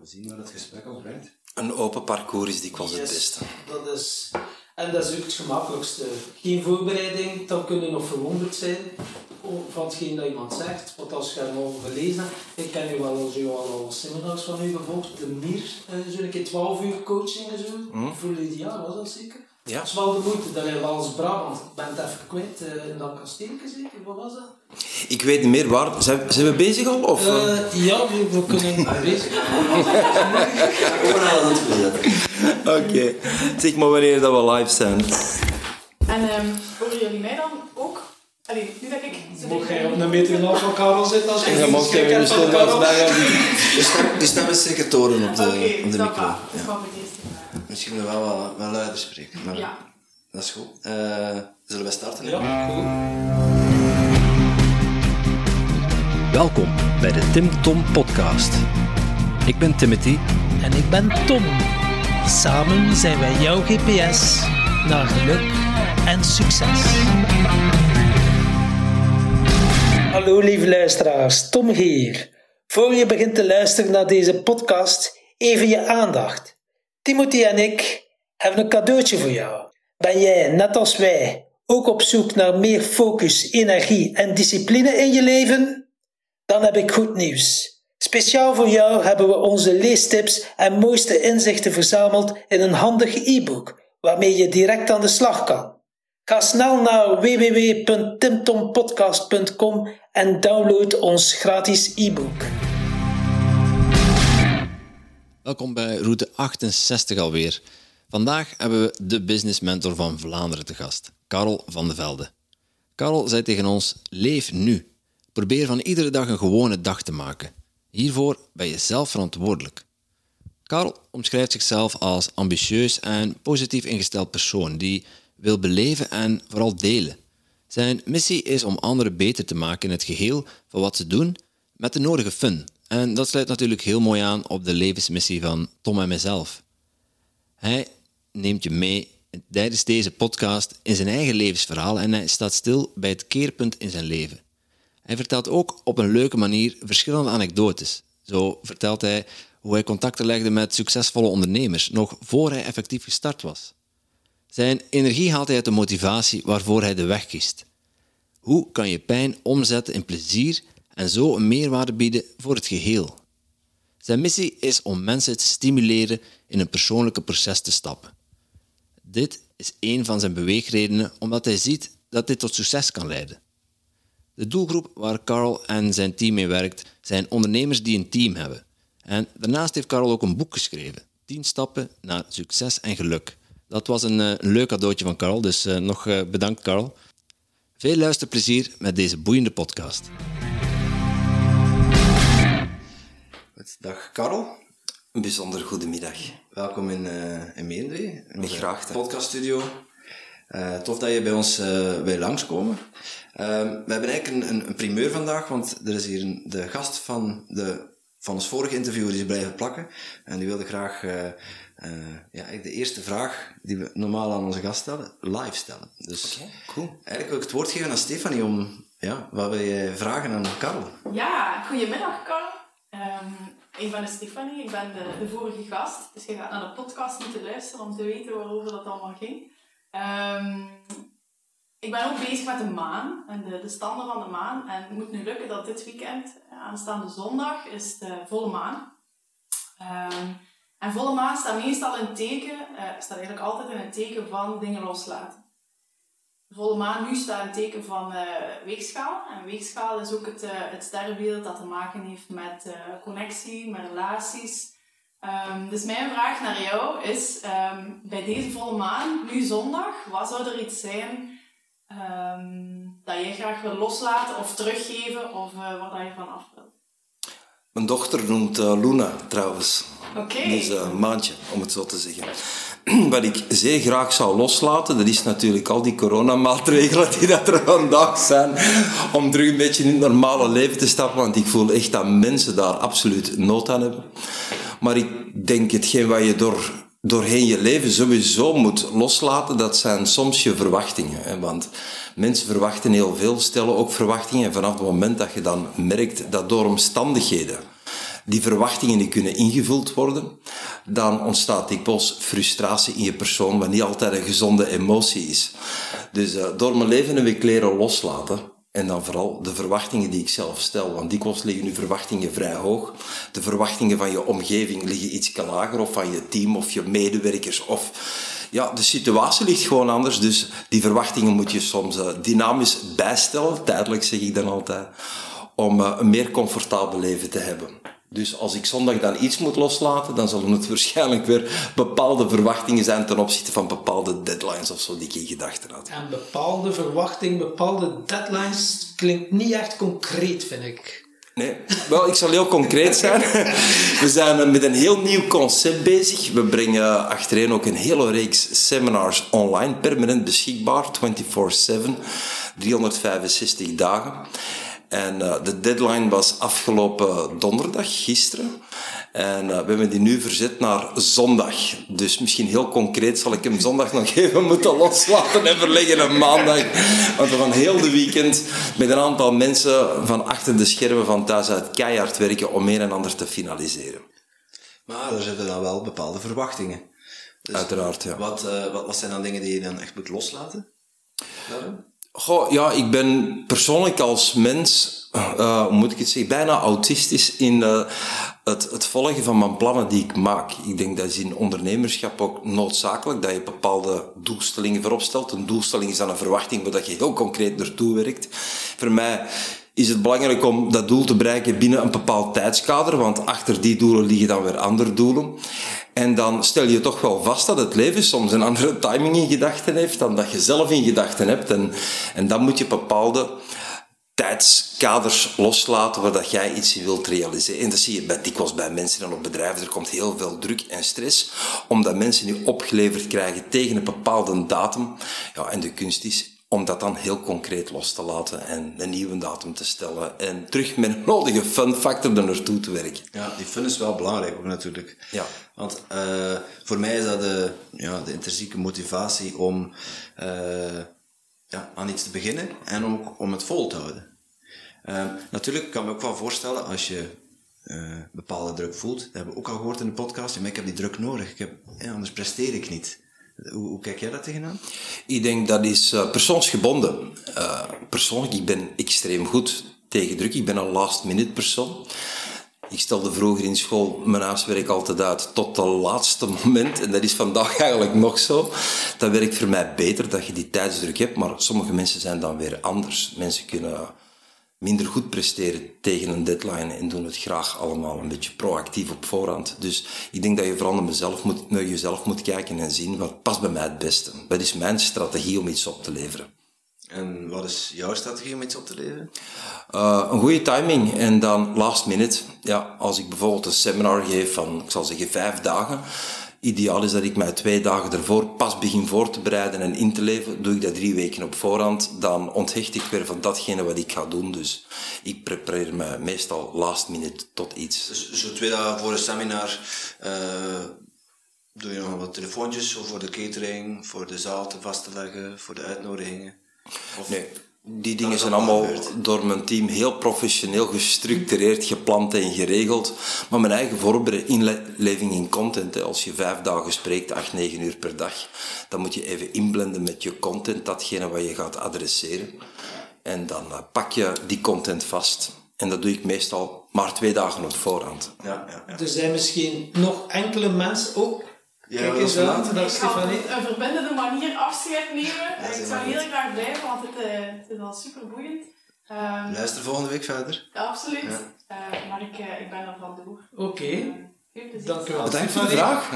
we zien waar het gesprek ons brengt. Een open parcours is dikwijls het Yes, beste. Dat is, en dat is ook het gemakkelijkste. Geen voorbereiding, dan kun je nog verwonderd zijn van hetgeen dat iemand zegt. Want als je hem al gelezen hebt, ik ken u wel als u al, al seminars van u gevolgd, de MIR, eh, zo'n keer 12 uur coaching en zo, volledig jaar, was dat zeker? Ja. Dat is wel de moeite, dat is wel als Brabant. Ik ben het even kwijt, eh, in dat kasteeltje zeker, wat was dat? Ik weet niet meer waar. Zijn, zijn we bezig al? Of, eh? Eh, ja, we, we kunnen bezig. Oké. Zeg maar wanneer dat we live zijn. En ehm horen jullie mij dan ook? Allee, nu dat ik... Mocht jij op een meter en half van Karel zitten als je niet mocht Karel? De stem, de stem is zeker toren op de, op de micro. Ja. Misschien moeten we wel wat, wat luider spreken. Maar Ja. Dat is goed. Eh, zullen we starten? Ja, goed. Welkom bij de Tim Tom Podcast. Ik ben Timothy En ik ben Tom. Samen zijn wij jouw GPS naar geluk en succes. Hallo lieve luisteraars, Tom hier. Voor je begint te luisteren naar deze podcast, even je aandacht. Timothy en ik hebben een cadeautje voor jou. Ben jij, net als wij, ook op zoek naar meer focus, energie en discipline in je leven? Dan heb ik goed nieuws. Speciaal voor jou hebben we onze leestips en mooiste inzichten verzameld in een handig e-book, waarmee je direct aan de slag kan. Ga snel naar www.timtompodcast.com en download ons gratis e-book. Welkom bij route 68 alweer. Vandaag hebben we de business mentor van Vlaanderen te gast, Karel van de Velde. Karel zei tegen ons: Leef nu. Probeer van iedere dag een gewone dag te maken. Hiervoor ben je zelf verantwoordelijk. Karel omschrijft zichzelf als ambitieus en positief ingesteld persoon die wil beleven en vooral delen. Zijn missie is om anderen beter te maken in het geheel van wat ze doen met de nodige fun. En dat sluit natuurlijk heel mooi aan op de levensmissie van Tom en mezelf. Hij neemt je mee tijdens deze podcast in zijn eigen levensverhaal en hij staat stil bij het keerpunt in zijn leven. Hij vertelt ook op een leuke manier verschillende anekdotes. Zo vertelt hij hoe hij contacten legde met succesvolle ondernemers, nog voor hij effectief gestart was. Zijn energie haalt hij uit de motivatie waarvoor hij de weg kiest. Hoe kan je pijn omzetten in plezier en zo een meerwaarde bieden voor het geheel? Zijn missie is om mensen te stimuleren in een persoonlijke proces te stappen. Dit is een van zijn beweegredenen omdat hij ziet dat dit tot succes kan leiden. De doelgroep waar Carl en zijn team mee werkt zijn ondernemers die een team hebben. En daarnaast heeft Carl ook een boek geschreven, 10 stappen naar succes en geluk. Dat was een, eh, een leuk cadeautje van Carl, dus eh, nog eh, bedankt Carl. Veel luisterplezier met deze boeiende podcast. Dag Karel. Een bijzonder goedemiddag. Welkom in, eh in Meendwee. in onze graagte. podcaststudio. Eh, tof dat je bij ons eh wil langskomen. Ehm, we hebben eigenlijk een, een, een primeur vandaag, want er is hier een, de gast van, de, van ons vorige interview die is blijven plakken. En die wilde graag eh, eh, ja, eigenlijk de eerste vraag die we normaal aan onze gast stellen, live stellen. Dus Oké, cool. eigenlijk wil ik het woord geven aan Stefanie om, ja, wat wil je vragen aan Karel? Ja, goedemiddag Carl. Ehm, ik ben Stefanie, ik ben de, de vorige gast. Dus je gaat naar de podcast moeten luisteren om te weten waarover dat allemaal ging. Ehm, ik ben ook bezig met de maan en de, de standen van de maan. En het moet nu lukken dat dit weekend, eh, aanstaande zondag, is de volle maan. Ehm, en volle maan staat meestal het teken, eh, staat eigenlijk altijd in het teken van dingen loslaten. Volle maan nu staat een teken van eh, weegschaal. En weegschaal is ook het, eh, het sterrenbeeld dat te maken heeft met connectie, met relaties. Ehm, dus mijn vraag naar jou is, ehm, bij deze volle maan, nu zondag, wat zou er iets zijn ehm, dat jij graag wil loslaten of teruggeven of eh waar je van af wilt? Mijn dochter noemt Luna trouwens. Oké. Dus eh, een maandje, om het zo te zeggen. Wat ik zeer graag zou loslaten, dat is natuurlijk al die coronamaatregelen die dat er vandaag zijn, om terug een beetje in het normale leven te stappen, want ik voel echt dat mensen daar absoluut nood aan hebben. Maar ik denk hetgeen wat je door, doorheen je leven sowieso moet loslaten, dat zijn soms je verwachtingen. Hè? Want mensen verwachten heel veel, stellen ook verwachtingen. En vanaf het moment dat je dan merkt dat door omstandigheden die verwachtingen niet kunnen ingevuld worden, dan ontstaat dikwijls frustratie in je persoon, wat niet altijd een gezonde emotie is. Dus uh, door mijn leven een week leren loslaten, en dan vooral de verwachtingen die ik zelf stel. Want dikwijls liggen je verwachtingen vrij hoog. De verwachtingen van je omgeving liggen iets lager, of van je team, of je medewerkers, of ja, de situatie ligt gewoon anders. Dus die verwachtingen moet je soms uh, dynamisch bijstellen, tijdelijk zeg ik dan altijd, om uh, een meer comfortabel leven te hebben. Dus als ik zondag dan iets moet loslaten, dan zullen het waarschijnlijk weer bepaalde verwachtingen zijn ten opzichte van bepaalde deadlines of zo die ik in gedachten had. En bepaalde verwachtingen, bepaalde deadlines klinkt niet echt concreet, vind ik. Nee, wel, ik zal heel concreet zijn. We zijn met een heel nieuw concept bezig. We brengen achtereen ook een hele reeks seminars online, permanent beschikbaar, 24-7, 365 dagen. En uh, de deadline was afgelopen donderdag, gisteren. En uh, we hebben die nu verzet naar zondag. Dus misschien heel concreet zal ik hem zondag nog even moeten loslaten en verleggen naar maandag. Want we gaan heel de weekend met een aantal mensen van achter de schermen van thuis uit keihard werken om een en ander te finaliseren. Maar er zitten dan wel bepaalde verwachtingen. Dus Uiteraard, ja. Wat, uh, wat, wat zijn dan dingen die je dan echt moet loslaten? Daarom? Goh, ja, ik ben persoonlijk als mens, uh, hoe moet ik het zeggen, bijna autistisch in uh, het, het volgen van mijn plannen die ik maak. Ik denk dat is in ondernemerschap ook noodzakelijk, dat je bepaalde doelstellingen voorop stelt. Een doelstelling is dan een verwachting, waar je heel concreet naartoe werkt. Voor mij is het belangrijk om dat doel te bereiken binnen een bepaald tijdskader, want achter die doelen liggen dan weer andere doelen. En dan stel je toch wel vast dat het leven soms een andere timing in gedachten heeft dan dat je zelf in gedachten hebt. En, en dan moet je bepaalde tijdskaders loslaten waar dat jij iets wilt realiseren. En dat zie je bij, dikwijls bij mensen en op bedrijven. Er komt heel veel druk en stress, omdat mensen nu opgeleverd krijgen tegen een bepaalde datum. Ja, en de kunst is om dat dan heel concreet los te laten en een nieuwe datum te stellen en terug met een nodige fun factor er naartoe te werken. Ja, die fun is wel belangrijk ook natuurlijk. Ja. Want uh, voor mij is dat de, ja, de intrinsieke motivatie om uh, ja, aan iets te beginnen en ook om het vol te houden. Uh, natuurlijk kan ik me ook wel voorstellen als je bepaalde druk voelt, dat hebben we ook al gehoord in de podcast, maar ik heb die druk nodig, ik heb, ja, anders presteer ik niet. Hoe, kijk jij dat tegenaan? Ik denk dat is uh, persoonsgebonden. Uh, persoonlijk, ik ben extreem goed tegen druk. Ik ben een last-minute persoon. Ik stelde vroeger in school mijn huiswerk altijd uit tot het laatste moment. En dat is vandaag eigenlijk nog zo. Dat werkt voor mij beter, dat je die tijdsdruk hebt. Maar sommige mensen zijn dan weer anders. Mensen kunnen minder goed presteren tegen een deadline en doen het graag allemaal een beetje proactief op voorhand. Dus ik denk dat je vooral naar, mezelf moet, naar jezelf moet kijken en zien wat past bij mij het beste. Wat is mijn strategie om iets op te leveren? En wat is jouw strategie om iets op te leveren? Uh, een goede timing en dan last minute. Ja, als ik bijvoorbeeld een seminar geef van, ik zal zeggen, vijf dagen, Ideaal is dat ik mij twee dagen ervoor pas begin voor te bereiden en in te leven. Doe ik dat drie weken op voorhand, dan onthecht ik weer van datgene wat ik ga doen. Dus ik prepareer me meestal last minute tot iets. Dus zo twee dagen voor een seminar uh, doe je nog wat telefoontjes voor de catering, voor de zaal te vast te leggen, voor de uitnodigingen? Of... Nee, die dingen zijn allemaal door mijn team heel professioneel gestructureerd, gepland en geregeld. Maar mijn eigen voorbereiding, inleving in content, als je vijf dagen spreekt, acht, negen uur per dag, dan moet je even inblenden met je content, datgene wat je gaat adresseren. En dan eh, pak je die content vast. En dat doe ik meestal maar twee dagen op voorhand. Ja, ja, ja. Er zijn misschien nog enkele mensen ook Kijk dat eens aan, later. dag Ik ga Stefanie. op een verbindende manier afscheid nemen. Ja, ik zou heel goed. graag blijven, want het, eh, het is al super boeiend. Ehm, Luister volgende week verder. absoluut. Ja. Eh, maar ik, eh, ik ben er van door. Oké, dank u wel. Bedankt voor de Stefanie. vraag.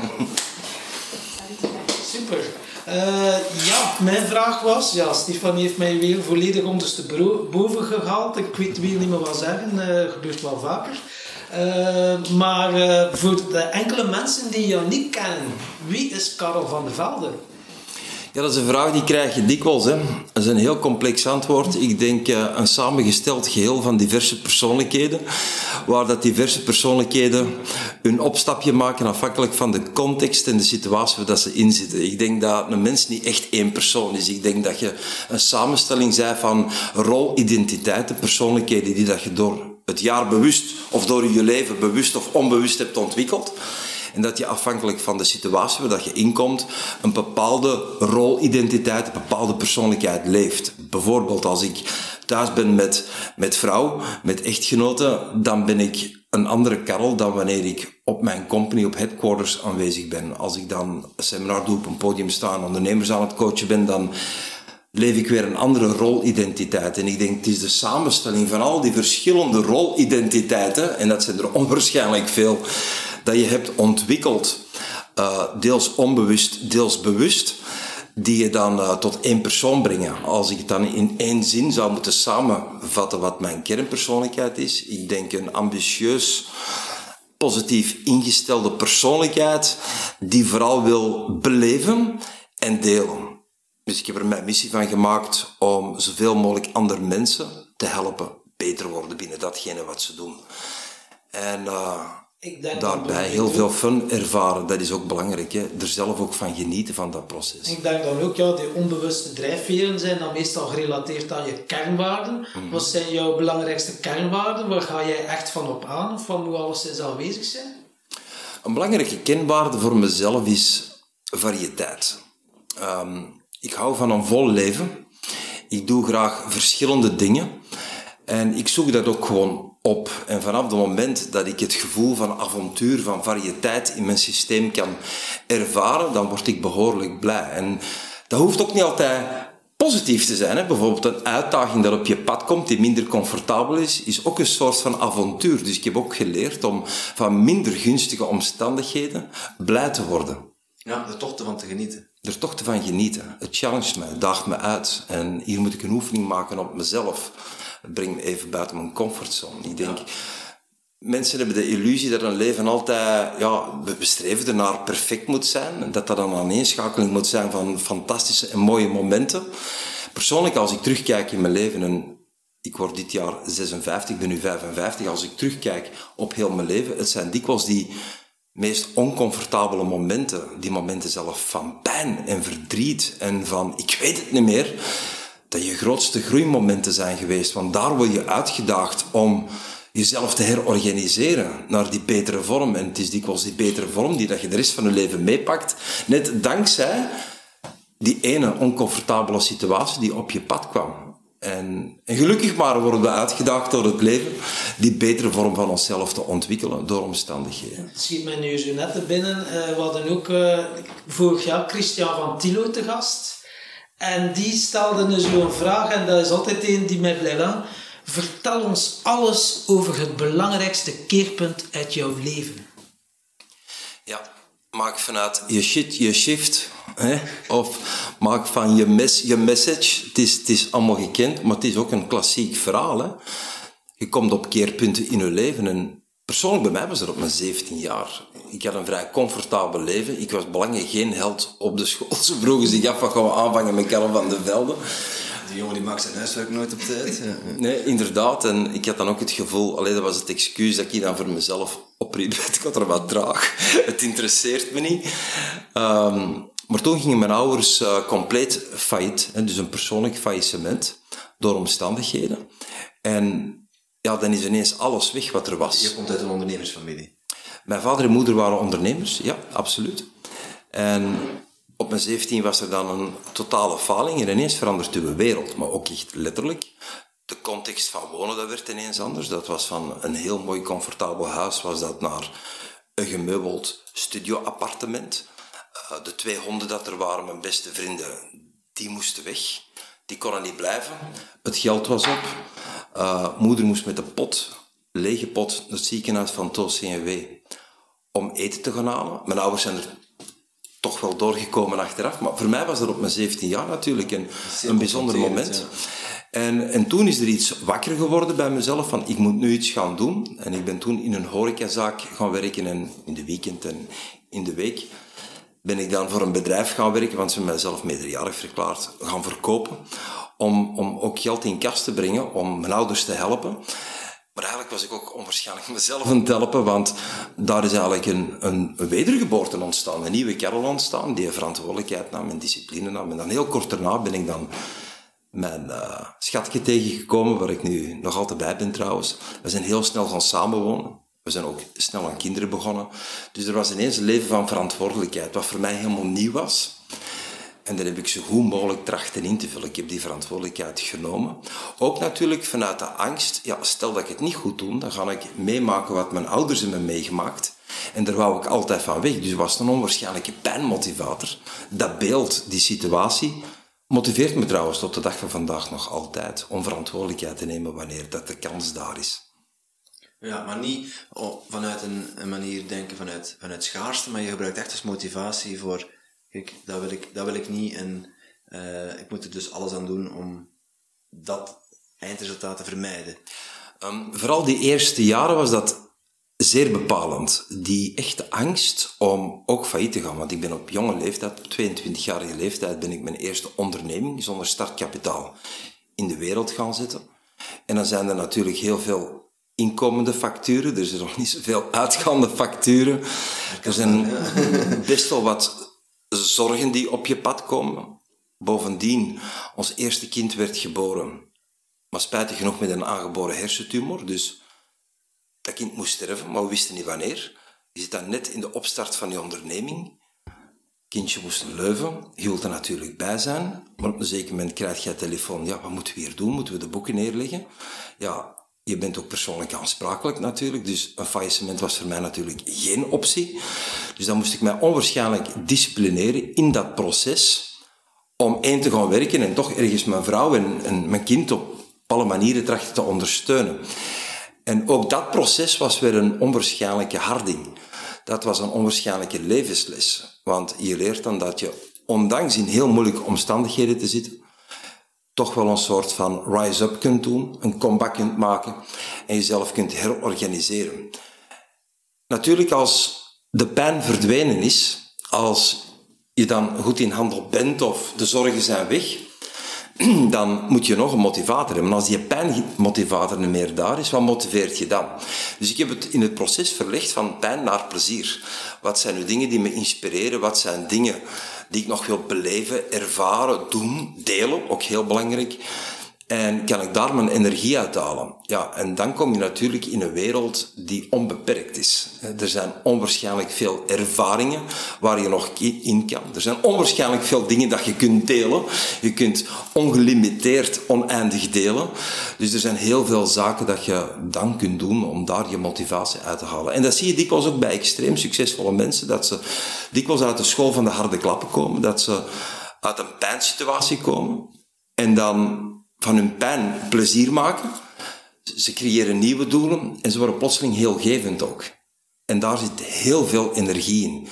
Super. Eh, ja, mijn vraag was, ja, Stefanie heeft mij weer volledig ondersteboven gehaald. Ik weet wie niet meer wat zeggen, eh gebeurt wel vaker. Eh, maar eh, voor de enkele mensen die jou niet kennen, wie is Karel van der Velde? Ja, dat is een vraag die krijg je dikwijls. Hè. Dat is een heel complex antwoord. Ik denk eh, een samengesteld geheel van diverse persoonlijkheden, waar dat diverse persoonlijkheden hun opstapje maken afhankelijk van de context en de situatie waar dat ze in zitten. Ik denk dat een mens niet echt één persoon is. Ik denk dat je een samenstelling bent van rolidentiteiten, persoonlijkheden die dat je door het jaar bewust of door je leven bewust of onbewust hebt ontwikkeld. En dat je afhankelijk van de situatie waar dat je inkomt, een bepaalde rolidentiteit, een bepaalde persoonlijkheid leeft. Bijvoorbeeld als ik thuis ben met, met vrouw, met echtgenoten, dan ben ik een andere Karel dan wanneer ik op mijn company, op headquarters aanwezig ben. Als ik dan een seminar doe, op een podium staan, ondernemers aan het coachen ben, dan leef ik weer een andere rolidentiteit. En ik denk, het is de samenstelling van al die verschillende rolidentiteiten, en dat zijn er onwaarschijnlijk veel, dat je hebt ontwikkeld, uh, deels onbewust, deels bewust, die je dan uh, tot één persoon brengen. Als ik het dan in één zin zou moeten samenvatten wat mijn kernpersoonlijkheid is, ik denk een ambitieus, positief ingestelde persoonlijkheid die vooral wil beleven en delen. Dus ik heb er mijn missie van gemaakt om zoveel mogelijk andere mensen te helpen beter worden binnen datgene wat ze doen. En uh, ik denk daarbij heel veel fun ervaren, dat is ook belangrijk. Hè? Er zelf ook van genieten van dat proces. Ik denk dan ook, ja, die onbewuste drijfveren zijn dan meestal gerelateerd aan je kernwaarden. Mhm. Wat zijn jouw belangrijkste kernwaarden? Waar ga jij echt van op aan? Of wat moet alleszins aanwezig zijn? Een belangrijke kenwaarde voor mezelf is variëteit. Um, ik hou van een vol leven. Ik doe graag verschillende dingen. En ik zoek dat ook gewoon op. En vanaf het moment dat ik het gevoel van avontuur, van variëteit in mijn systeem kan ervaren, dan word ik behoorlijk blij. En dat hoeft ook niet altijd positief te zijn. Hè? Bijvoorbeeld een uitdaging dat op je pad komt die minder comfortabel is, is ook een soort van avontuur. Dus ik heb ook geleerd om van minder gunstige omstandigheden blij te worden. Ja, er toch van te genieten. Er toch van genieten. Het challenge me, daagt me uit. En hier moet ik een oefening maken op mezelf. Het brengt me even buiten mijn comfortzone. Ik denk, mensen hebben de illusie dat een leven altijd, ja, we streven ernaar perfect moet zijn. En dat dat een aaneenschakeling moet zijn van fantastische en mooie momenten. Persoonlijk, als ik terugkijk in mijn leven, en ik word dit jaar 56, ik ben nu 55, als ik terugkijk op heel mijn leven, het zijn dikwijls die meest oncomfortabele momenten, die momenten zelf van pijn en verdriet en van ik weet het niet meer, dat je grootste groeimomenten zijn geweest. Want daar word je uitgedaagd om jezelf te herorganiseren naar die betere vorm. En het is dikwijls die betere vorm die dat je de rest van je leven meepakt, net dankzij die ene oncomfortabele situatie die op je pad kwam. En, en, gelukkig maar worden we uitgedaagd door het leven die betere vorm van onszelf te ontwikkelen door omstandigheden. Het schiet mij nu zo net binnen. Uh, we hadden ook uh, vorig jaar Christian van Tilo te gast. En die stelde nu zo'n vraag, en dat is altijd een die mij blijft aan. Vertel ons alles over het belangrijkste keerpunt uit jouw leven. Ja, maak vanuit je shit je shift. Hè? Of maak van je, mes, je message. Het is, het is allemaal gekend, maar het is ook een klassiek verhaal. Hè? Je komt op keerpunten in je leven. En persoonlijk bij mij was dat op mijn 17 jaar. Ik had een vrij comfortabel leven. Ik was belangrijk geen held op de school. Ze vroegen zich af, wat gaan we aanvangen met Karel van de Velde? Die jongen die maakt zijn huiswerk nooit op tijd. Nee, inderdaad. En ik had dan ook het gevoel, alleen dat was het excuus dat ik dan voor mezelf opriep. Ik had er wat traag. Het interesseert me niet. Ehm, maar toen gingen mijn ouders uh, compleet failliet. Dus een persoonlijk faillissement door omstandigheden. En ja, dan is ineens alles weg wat er was. Je komt uit een ondernemersfamilie. Mijn vader en moeder waren ondernemers, ja, absoluut. En op mijn 17 was er dan een totale faling en ineens verandert de wereld, maar ook echt letterlijk. De context van wonen, dat werd ineens anders. Dat was van een heel mooi, comfortabel huis, was dat naar een gemeubeld studioappartement. Uh, de twee honden dat er waren, mijn beste vrienden, die moesten weg. Die konden niet blijven. Het geld was op. Uh, moeder moest met de pot, lege pot, naar het ziekenhuis van Toos CNW om eten te gaan halen. Mijn ouders zijn er toch wel doorgekomen achteraf. Maar voor mij was dat op mijn 17 jaar natuurlijk een, een bijzonder moment. En, en toen is er iets wakker geworden bij mezelf van ik moet nu iets gaan doen. En ik ben toen in een horecazaak gaan werken en in de weekend en in de week ben ik dan voor een bedrijf gaan werken, want ze hebben mijzelf meerderjarig verklaard, gaan verkopen. Om, om ook geld in kas te brengen, om mijn ouders te helpen. Maar eigenlijk was ik ook onwaarschijnlijk mezelf aan het helpen, want daar is eigenlijk een, een, wedergeboorte ontstaan, een nieuwe kerel ontstaan, die verantwoordelijkheid nam en discipline nam. En dan heel kort daarna ben ik dan mijn uh, schatje tegengekomen, waar ik nu nog altijd bij ben trouwens. We zijn heel snel gaan samenwonen. We zijn ook snel aan kinderen begonnen. Dus er was ineens een leven van verantwoordelijkheid, wat voor mij helemaal nieuw was. En daar heb ik zo goed mogelijk trachten in te vullen. Ik heb die verantwoordelijkheid genomen. Ook natuurlijk vanuit de angst, ja, stel dat ik het niet goed doe, dan ga ik meemaken wat mijn ouders hebben meegemaakt. En daar wou ik altijd van weg. Dus was een onwaarschijnlijke pijnmotivator. Dat beeld, die situatie, motiveert me trouwens tot de dag van vandaag nog altijd om verantwoordelijkheid te nemen wanneer dat de kans daar is. Ja, maar niet oh, vanuit een, manier denken vanuit, vanuit schaarste, maar je gebruikt echt als motivatie voor, kijk, dat wil ik, dat wil ik niet en uh, ik moet er dus alles aan doen om dat eindresultaat te vermijden. Um, vooral die eerste jaren was dat zeer bepalend. Die echte angst om ook failliet te gaan. Want ik ben op jonge leeftijd, op 22-jarige leeftijd, ben ik mijn eerste onderneming zonder startkapitaal in de wereld gaan zetten. En dan zijn er natuurlijk heel veel inkomende facturen, er zijn nog niet zoveel uitgaande facturen. Er zijn best wel wat zorgen die op je pad komen. Bovendien, ons eerste kind werd geboren, maar spijtig genoeg met een aangeboren hersentumor, dus dat kind moest sterven, maar we wisten niet wanneer. Je zit dan net in de opstart van je onderneming. Kindje moest Leuven. Je er natuurlijk bij zijn. Maar op een zeker moment krijg je telefoon. Ja, wat moeten we hier doen? Moeten we de boeken neerleggen? Ja, je bent ook persoonlijk aansprakelijk natuurlijk. Dus een faillissement was voor mij natuurlijk geen optie. Dus dan moest ik mij onwaarschijnlijk disciplineren in dat proces. Om één te gaan werken en toch ergens mijn vrouw en, mijn kind op alle manieren trachten te ondersteunen. En ook dat proces was weer een onwaarschijnlijke harding. Dat was een onwaarschijnlijke levensles. Want je leert dan dat je, ondanks in heel moeilijke omstandigheden te zitten, toch wel een soort van rise-up kunt doen, een comeback kunt maken en jezelf kunt herorganiseren. Natuurlijk, als de pijn verdwenen is, als je dan goed in handel bent of de zorgen zijn weg, dan moet je nog een motivator hebben. als die pijnmotivator niet meer daar is, wat motiveert je dan? Dus ik heb het in het proces verlegd van pijn naar plezier. Wat zijn nu dingen die me inspireren? Wat zijn dingen die ik nog wil beleven, ervaren, doen, delen? Ook heel belangrijk. En kan ik daar mijn energie uit halen? Ja, en dan kom je natuurlijk in een wereld die onbeperkt is. Er zijn onwaarschijnlijk veel ervaringen waar je nog in kan. Er zijn onwaarschijnlijk veel dingen dat je kunt delen. Je kunt ongelimiteerd oneindig delen. Dus er zijn heel veel zaken dat je dan kunt doen om daar je motivatie uit te halen. En dat zie je dikwijls ook bij extreem succesvolle mensen, dat ze dikwijls uit de school van de harde klappen komen, dat ze uit een pijnsituatie komen en dan van hun pijn plezier maken. Ze creëren nieuwe doelen en ze worden plotseling heel gevend ook. En daar zit heel veel energie in.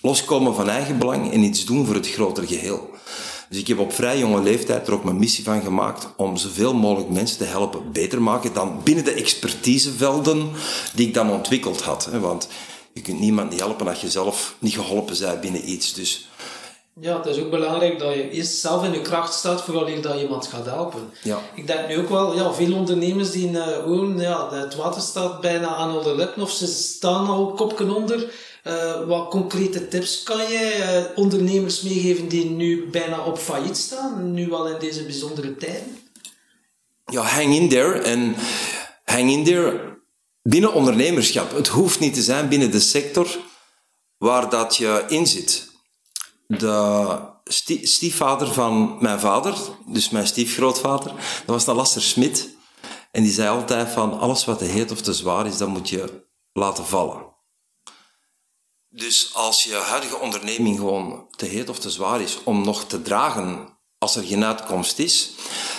Loskomen van eigen belang en iets doen voor het grotere geheel. Dus ik heb op vrij jonge leeftijd er ook mijn missie van gemaakt om zoveel mogelijk mensen te helpen beter maken dan binnen de expertisevelden die ik dan ontwikkeld had. Want je kunt niemand niet helpen als je zelf niet geholpen bent binnen iets. Dus ja, het is ook belangrijk dat je eerst zelf in de kracht staat voordat dat je iemand gaat helpen. Ja. Ik denk nu ook wel, ja, veel ondernemers die uh, gewoon, ja, het water staat bijna aan de lippen of ze staan al kopken onder. Uh, wat concrete tips kan je uh, ondernemers meegeven die nu bijna op failliet staan, nu wel in deze bijzondere tijden? Ja, hang in there. En hang in there binnen ondernemerschap. Het hoeft niet te zijn binnen de sector waar dat je in zit de stiefvader van mijn vader, dus mijn stiefgrootvader, dat was de Lasser Smit. En die zei altijd van, alles wat te heet of te zwaar is, dat moet je laten vallen. Dus als je huidige onderneming gewoon te heet of te zwaar is om nog te dragen als er geen uitkomst is,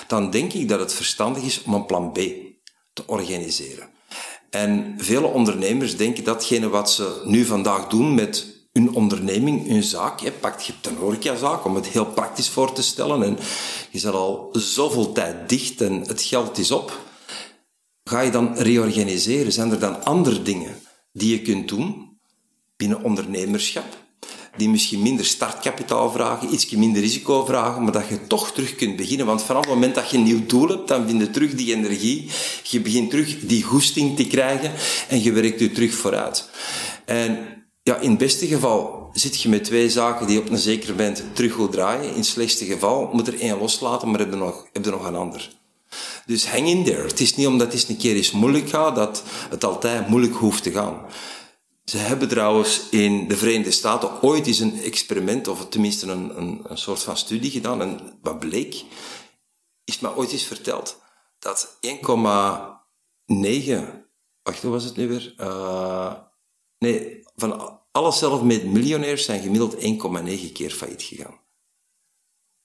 dan denk ik dat het verstandig is om een plan B te organiseren. En vele ondernemers denken datgene wat ze nu vandaag doen met een onderneming, een zaak. Je, pakt, je hebt een horecazaak, om het heel praktisch voor te stellen. En je zit al zoveel tijd dicht en het geld is op. Ga je dan reorganiseren? Zijn er dan andere dingen die je kunt doen binnen ondernemerschap? Die misschien minder startkapitaal vragen, iets minder risico vragen, maar dat je toch terug kunt beginnen. Want vanaf het moment dat je een nieuw doel hebt, dan vind je terug die energie. Je begint terug die goesting te krijgen en je werkt je terug vooruit. En ja, in het beste geval zit je met twee zaken die op een zeker moment terug goed draaien. In het slechtste geval moet er één loslaten, maar heb je nog, heb nog een ander. Dus hang in there. Het is niet omdat het eens een keer eens moeilijk gaat, dat het altijd moeilijk hoeft te gaan. Ze hebben trouwens in de Verenigde Staten ooit eens een experiment, of tenminste een, een, een soort van studie gedaan. En wat bleek, is mij ooit eens verteld, dat 1,9, wacht, hoe was het nu weer? Uh, nee, van alle zelfmade miljonairs zijn gemiddeld 1,9 keer failliet gegaan.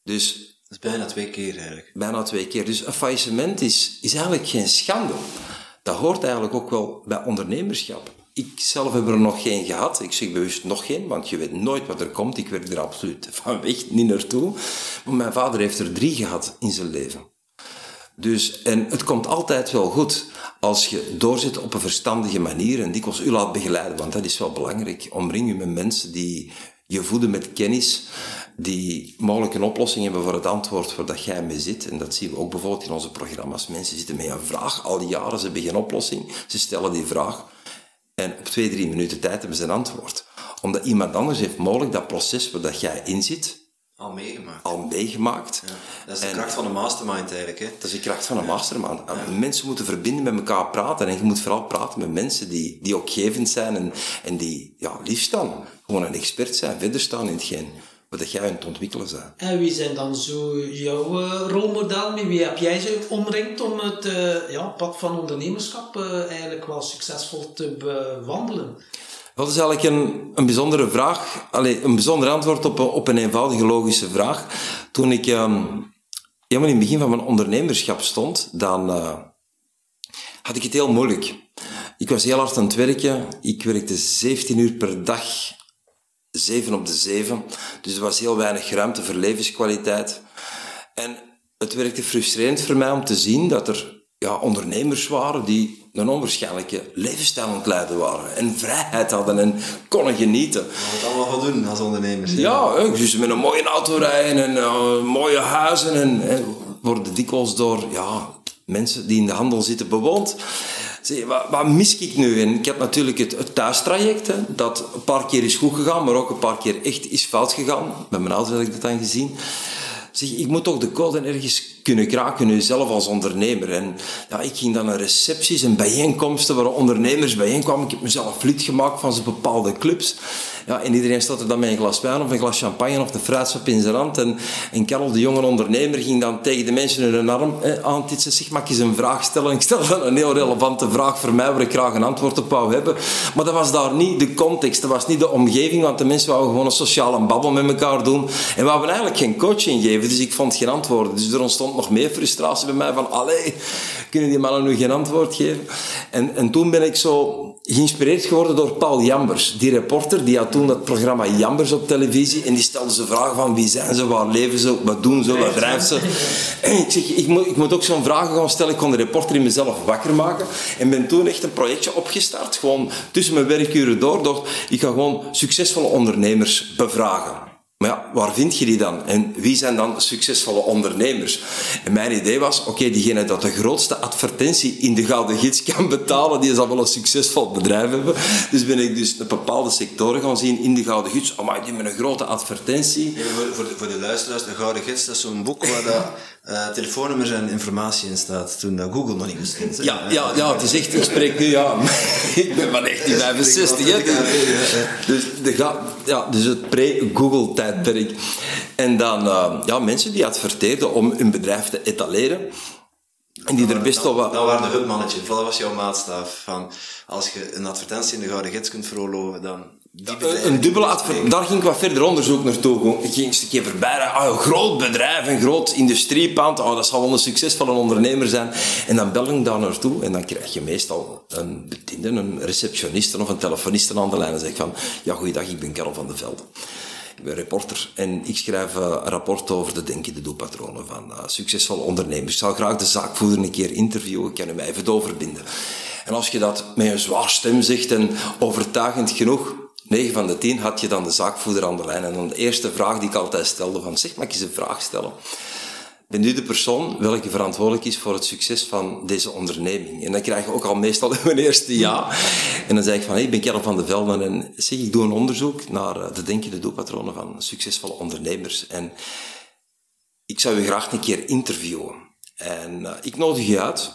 Dus... Dat is bijna twee keer eigenlijk. Bijna twee keer. Dus een faillissement is, is eigenlijk geen schande. Dat hoort eigenlijk ook wel bij ondernemerschap. Ik zelf heb er nog geen gehad. Ik zeg bewust nog geen, want je weet nooit wat er komt. Ik werk er absoluut van weg, niet naartoe. Maar mijn vader heeft er drie gehad in zijn leven. Dus, en het komt altijd wel goed als je doorzet op een verstandige manier en dikwijls u laat begeleiden, want dat is wel belangrijk. Omring je met mensen die je voeden met kennis, die mogelijk een oplossing hebben voor het antwoord waar dat jij mee zit. En dat zien we ook bijvoorbeeld in onze programma's. Mensen zitten met een vraag al die jaren, ze hebben geen oplossing. Ze stellen die vraag en op twee, drie minuten tijd hebben ze een antwoord. Omdat iemand anders heeft mogelijk dat proces waar dat jij in zit, al meegemaakt. Al meegemaakt. Ja, dat is de kracht van een mastermind eigenlijk. Hè? Dat is de kracht van een mastermind. Mensen moeten verbinden met elkaar praten. En je moet vooral praten met mensen die, die ook gevend zijn en, en die ja, lief staan. Gewoon een expert zijn, verder staan in hetgeen wat jij aan het ontwikkelen bent. En wie zijn dan zo jouw uh, rolmodel? Met wie heb jij ze omringd om het uh, ja, pad van ondernemerschap uh, eigenlijk wel succesvol te bewandelen? Dat is eigenlijk een, een bijzondere vraag, Allee, een bijzonder antwoord op, op een eenvoudige logische vraag. Toen ik um, helemaal in het begin van mijn ondernemerschap stond, dan uh, had ik het heel moeilijk. Ik was heel hard aan het werken. Ik werkte 17 uur per dag, 7 op de 7. Dus er was heel weinig ruimte voor levenskwaliteit. En het werkte frustrerend voor mij om te zien dat er ja, ondernemers waren die een onwaarschijnlijke levensstijl aan het leiden waren. En vrijheid hadden en konden genieten. Wat het allemaal gaan doen als ondernemers. Ja, dus met een mooie auto rijden en uh, mooie huizen. En, worden dikwijls door ja, mensen die in de handel zitten bewoond. Zeg, wat, wat, mis ik nu? En ik heb natuurlijk het, het thuistraject, hè, dat een paar keer is goed gegaan, maar ook een paar keer echt is fout gegaan. Met mijn ouders heb ik dat dan gezien. Zeg, ik moet toch de code ergens kunnen kraken zelf als ondernemer. En ja, ik ging dan naar recepties en bijeenkomsten waar ondernemers bijeenkwamen. Ik heb mezelf lid gemaakt van zo'n bepaalde clubs. Ja, en iedereen stond er dan met een glas wijn of een glas champagne of de fruitsap in zijn hand. En, en Karel, de jonge ondernemer, ging dan tegen de mensen in hun arm eh, aantitsen. Zeg, mag ik eens een vraag stellen? ik stelde dan een heel relevante vraag voor mij, waar ik graag een antwoord op wou hebben. Maar dat was daar niet de context, dat was niet de omgeving, want de mensen wouden gewoon een sociale babbel met elkaar doen. En we eigenlijk geen coaching geven, dus ik vond geen antwoorden. Dus er ontstond nog meer frustratie bij mij van, allee, kunnen die mannen nu geen antwoord geven? En, en toen ben ik zo geïnspireerd geworden door Paul Jambers, die reporter, die had toen dat programma Jambers op televisie en die stelde ze vragen van wie zijn ze, waar leven ze, wat doen ze, wat drijft ze. En ik zeg, ik moet, ik moet ook zo'n vragen gaan stellen, ik kon de reporter in mezelf wakker maken en ben toen echt een projectje opgestart, gewoon tussen mijn werkuren door, door ik ga gewoon succesvolle ondernemers bevragen. Maar ja, waar vind je die dan? En wie zijn dan succesvolle ondernemers? En mijn idee was, oké, diegene dat de grootste advertentie in de Gouden Gids kan betalen, die zal wel een succesvol bedrijf hebben. Dus ben ik dus een bepaalde sectoren gaan zien in de Gouden Gids. Oh, maar die met een grote advertentie. voor, voor, de, voor de luisteraars, de Gouden Gids, dat is zo'n boek waar dat, uh, telefoonnummers en informatie in staat, toen dat Google nog niet bestond. Ja, ja, ja, het is echt, ik spreek nu, ja, ik ben van 1965, hè. Dus, de, ja, dus het pre-Google tijd tijdperk. En dan uh, ja, mensen die adverteerden om hun bedrijf te etaleren. En die er best wel wat... Dat waren de hutmannetje. Dat was jouw maatstaf. Van, als je een advertentie in de Gouden Gids kunt veroorloven, dan... Die een dubbele advertentie. Daar ging ik wat verder onderzoek naartoe. Ik ging een keer voorbij. Ah, een groot bedrijf, een groot industriepand. Oh, dat zal wel een succesvolle ondernemer zijn. En dan bel ik daar naartoe. En dan krijg je meestal een bediende, een receptioniste of een telefoniste aan de lijn. En zeg van, ja, goeiedag, ik ben Karel van de Velde. Ik ben reporter en ik schrijf eh, een rapport over de denkende doelpatronen van uh, succesvolle ondernemers. Ik zou graag de zaakvoerder een keer interviewen, ik kan hem even doorverbinden. En als je dat met een zwaar stem zegt en overtuigend genoeg, 9 van de 10 had je dan de zaakvoerder aan de lijn. En dan de eerste vraag die ik altijd stelde van, zeg, mag ik eens een vraag stellen? ben nu de persoon welke verantwoordelijk is voor het succes van deze onderneming. En dan krijg je ook al meestal mijn eerste ja. En dan zeg ik van, hey, ik ben Karel van de Velden en zeg, ik doe een onderzoek naar eh, de denkende doelpatronen van succesvolle ondernemers. En ik zou u graag een keer interviewen. En uh, ik nodig je uit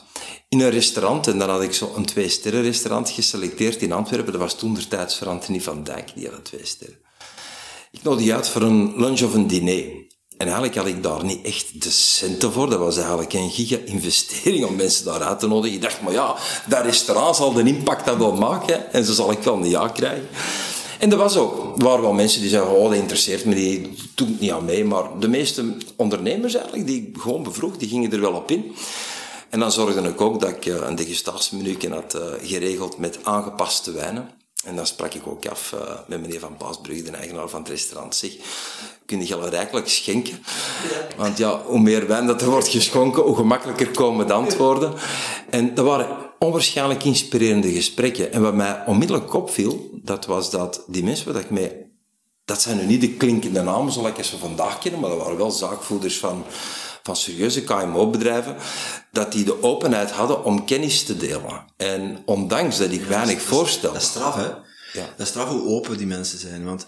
in een restaurant. En dan had ik zo een twee-sterren restaurant geselecteerd in Antwerpen. Dat was toen de tijds voor Anthony van Dijk, die had twee sterren. Ik nodig uit voor een lunch of een diner. En eigenlijk had ik daar niet echt de centen voor. Dat was eigenlijk een giga-investering om mensen daar uit te nodigen. Ik dacht, maar ja, dat restaurant zal de impact dat wel maken. En zo zal ik wel een ja krijgen. En dat was ook. Er waren wel mensen die zeiden, oh, dat interesseert me, die doet niet aan mee. Maar de meeste ondernemers eigenlijk, die ik gewoon bevroeg, die gingen er wel op in. En dan zorgde ik ook dat ik eh, een degustatiemenu had eh, geregeld met aangepaste wijnen. En dan sprak ik ook af uh, met meneer Van Paasbrugge, de eigenaar van het restaurant. Zeg, kun je wel rijkelijk schenken? Want ja, hoe meer wijn dat er wordt geschonken, hoe gemakkelijker komen de antwoorden. En dat waren onwaarschijnlijk inspirerende gesprekken. En wat mij onmiddellijk opviel, dat was dat die mensen waar ik mee... Dat zijn nu niet de klinkende namen zoals ik ze vandaag kennen, maar dat waren wel zaakvoerders van, van serieuze KMO-bedrijven, dat die de openheid hadden om kennis te delen. En ondanks dat ik weinig voorstel... Dat is straf, hè? Ja. Dat is straf hoe open die mensen zijn. Want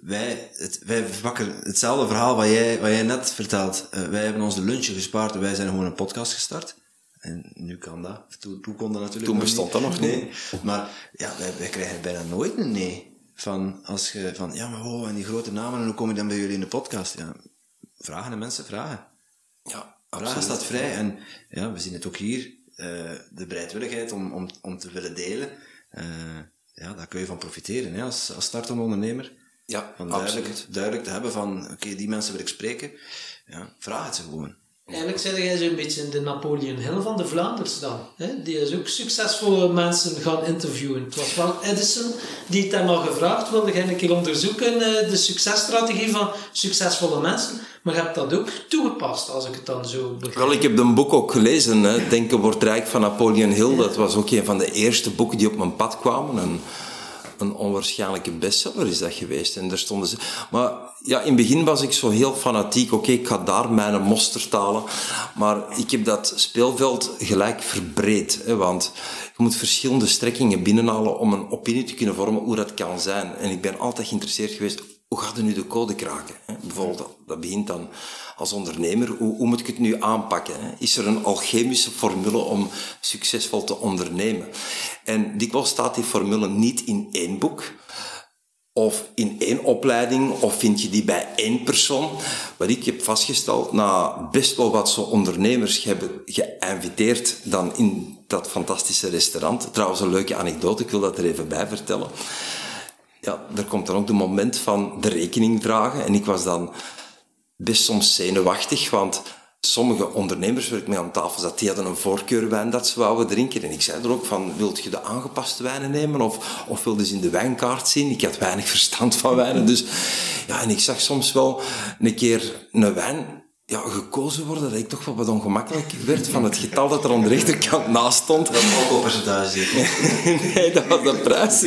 wij, het, wij pakken hetzelfde verhaal wat jij, wat jij net vertelt. Uh, wij hebben ons de lunchje gespaard en wij zijn gewoon een podcast gestart. En nu kan dat. Toen, toen kon dat natuurlijk Toen bestond dat nog niet. Maar ja, wij, wij krijgen bijna nooit een nee. Van, als je, van, ja, maar oh, en die grote namen, en hoe kom je dan bij jullie in de podcast? Ja, vragen de mensen, vragen. Ja, Vragen staat vrij. En ja, we zien het ook hier. Uh, de bereidwilligheid om, om, om te willen delen. Uh, ja, daar kun je van profiteren hè, als, als startende ondernemer. Ja, van duidelijk, duidelijk te hebben van, oké, die mensen wil ik spreken. Ja, vraag het ze gewoon. Eigenlijk zeg jij zo'n beetje de Napoleon Hill van de Vlaanders dan. Hè? Die is ook succesvolle mensen gaan interviewen. Het was wel Edison die het hem al gevraagd wilde. Ga een keer onderzoeken eh, de successtrategie van succesvolle mensen. Maar je hebt dat ook toegepast, als ik het dan zo begrijp. Wel, ik heb een boek ook gelezen, hè. Denken wordt rijk van Napoleon Hill. Dat was ook een van de eerste boeken die op mijn pad kwamen. En een onwaarschijnlijke bestseller is dat geweest. En daar stonden ze... Maar ja, in het begin was ik zo heel fanatiek. Oké, ik ga daar mijn mosterd talen. Maar ik heb dat speelveld gelijk verbreed. Hè, want je moet verschillende strekkingen binnenhalen om een opinie te kunnen vormen hoe dat kan zijn. En ik ben altijd geïnteresseerd geweest, hoe gaat er nu de code kraken? Hè? Bijvoorbeeld, dat begint dan als ondernemer, hoe, hoe moet ik het nu aanpakken? Hè? Is er een alchemische formule om succesvol te ondernemen? En dikwijls staat die formule niet in één boek, of in één opleiding, of vind je die bij één persoon. Wat ik heb vastgesteld, na best wel wat zo ondernemers hebben geïnviteerd dan in dat fantastische restaurant. Trouwens, een leuke anekdote, ik wil dat er even bij vertellen. Ja, er komt dan ook de moment van de rekening dragen. En ik was dan best soms zenuwachtig, want sommige ondernemers waar ik mee aan tafel zat, die hadden een voorkeurwijn dat ze wouden drinken. En ik zei er ook van, wilt je de aangepaste wijnen nemen? Of, of wilde ze in de wijnkaart zien? Ik had weinig verstand van wijnen. Dus ja, en ik zag soms wel een keer een wijn ja, gekozen worden, dat ik toch wel wat ongemakkelijk werd van het getal dat er aan de rechterkant naast stond. Dat was ook percentage Nee, dat was de prijs.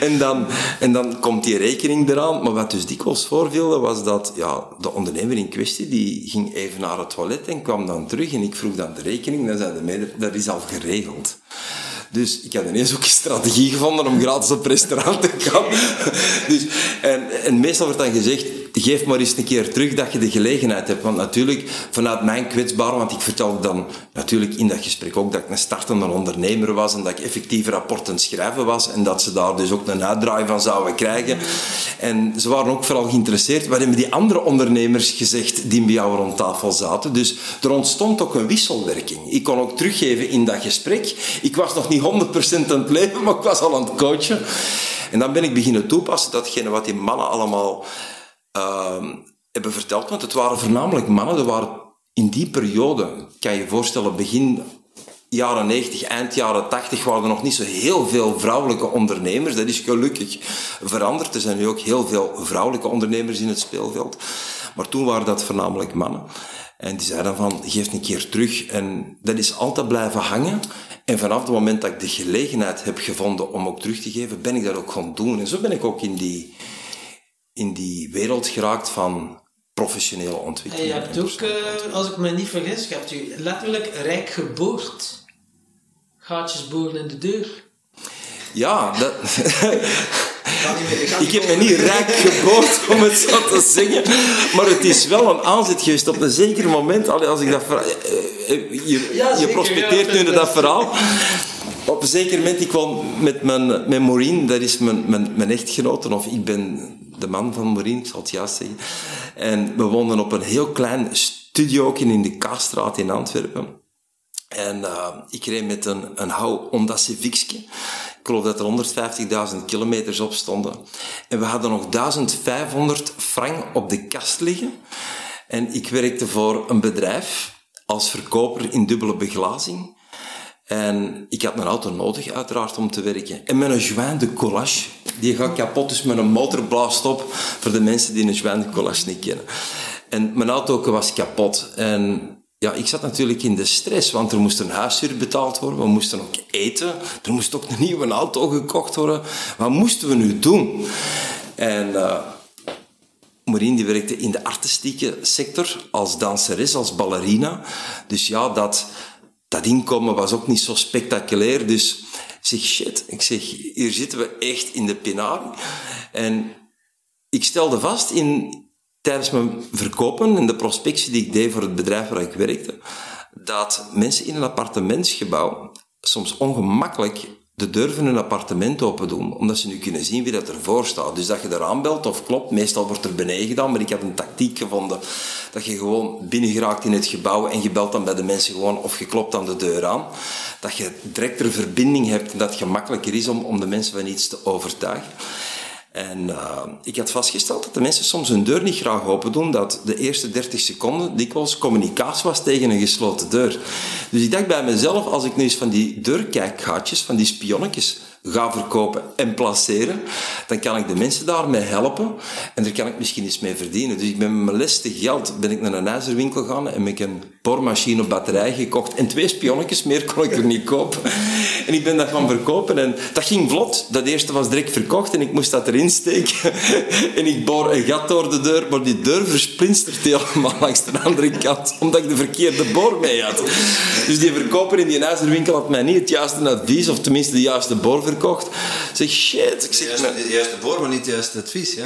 En, dan, en dan komt die rekening eraan. Maar wat dus dikwijls voorviel, was dat ja, de ondernemer in kwestie, die ging even naar het toilet en kwam dan terug. En ik vroeg dan de rekening, dan zei de mede, dat is al geregeld. Dus ik had ineens ook een strategie gevonden om gratis op restaurant te gaan. Dus, en, en meestal wordt dan gezegd, geef maar eens een keer terug dat je de gelegenheid hebt. Want natuurlijk, vanuit mijn kwetsbaar, want ik vertelde dan natuurlijk in dat gesprek ook dat ik een startende ondernemer was en dat ik effectief rapporten schrijven was en dat ze daar dus ook een uitdraai van zouden krijgen. En ze waren ook vooral geïnteresseerd. Wat hebben die andere ondernemers gezegd die bij jou rond tafel zaten? Dus er ontstond ook een wisselwerking. Ik kon ook teruggeven in dat gesprek. Ik was nog niet 100% aan het leven, maar ik was al aan het coachen. En dan ben ik beginnen toepassen datgene wat die mannen allemaal hebben verteld. Want het waren voornamelijk mannen. Er waren in die periode, kan je je voorstellen, begin jaren 90, eind jaren 80 waren er nog niet zo heel veel vrouwelijke ondernemers. Dat is gelukkig veranderd. Er zijn nu ook heel veel vrouwelijke ondernemers in het speelveld. Maar toen waren dat voornamelijk mannen. En die zeiden van, geef een keer terug. En dat is altijd blijven hangen. En vanaf het moment dat ik de gelegenheid heb gevonden om ook terug te geven, ben ik dat ook gaan doen. En zo ben ik ook in die, in die wereld geraakt van professionele En ontwikkeling. je hebt en ook, eh, als ik me niet vergis, je hebt u letterlijk rijk geboord. Gaatjes boren in de deur. Ja, dat, ik heb me niet rijk geboord, om het zo te zeggen. Maar het is wel een aanzet geweest op een zeker moment. Als ik dat verhaal, eh, eh, je, Ja, je prospecteert nu dat verhaal. Op een zeker moment, ik kwam met, mijn, met Maureen, dat is mijn, mijn, mijn echtgenote, of ik ben de man van Maureen, ik zal het juist zeggen. En we woonden op een heel klein studio in de Kaasstraat in Antwerpen. En uh, ik reed met een, een hou Honda Civicje. Ik geloof dat er 150.000 kilometers op stonden. En we hadden nog 1500 frank op de kast liggen. En ik werkte voor een bedrijf als verkoper in dubbele beglazing. En ik had een auto nodig, uiteraard, om te werken. En met een joint de collage, die gaat kapot, dus met een motor blaast op, voor de mensen die een joint de collage niet kennen. En mijn auto was kapot. En ja, ik zat natuurlijk in de stress, want er moest een huishuur betaald worden, we moesten ook eten, er moest ook een nieuwe auto gekocht worden. Wat moesten we nu doen? En uh, die werkte in de artistieke sector als danseres, als ballerina. Dus ja, dat, dat inkomen was ook niet zo spectaculair. Dus ik zeg, shit, ik zeg, hier zitten we echt in de penarie. En ik stelde vast in, tijdens mijn verkopen en de prospectie die ik deed voor het bedrijf waar ik werkte, dat mensen in een appartementsgebouw soms ongemakkelijk de deur van hun appartement open doen, omdat ze nu kunnen zien wie dat ervoor staat. Dus dat je eraan belt of klopt, meestal wordt er beneden gedaan, maar ik had een tactiek gevonden dat je gewoon binnen geraakt in het gebouw en je belt dan bij de mensen gewoon of je klopt aan de deur aan. Dat je direct een verbinding hebt en dat het gemakkelijker is om, om de mensen van iets te overtuigen. En uh, ik had vastgesteld dat de mensen soms hun deur niet graag open doen, dat de eerste 30 seconden dikwijls communicatie was tegen een gesloten deur. Dus ik dacht bij mezelf, als ik nu eens van die deurkijkgaatjes, van die spionnetjes, ga verkopen en placeren, dan kan ik de mensen daarmee helpen en daar kan ik misschien iets mee verdienen. Dus ik ben met mijn leste geld ben ik naar een ijzerwinkel gegaan en heb ik een boormachine op batterij gekocht en twee spionnetjes, meer kon ik er niet kopen. En ik ben dat gaan verkopen en dat ging vlot. Dat eerste was direct verkocht en ik moest dat erin steken. En ik boor een gat door de deur, maar die deur versplinstert helemaal langs de andere kant, omdat ik de verkeerde boor mee had. Dus die verkoper in die ijzerwinkel had mij niet het juiste advies, of tenminste de juiste boor verkocht. Ik zeg, shit. Ik zeg, Juist, de juiste boor, maar niet het juiste advies. Ja.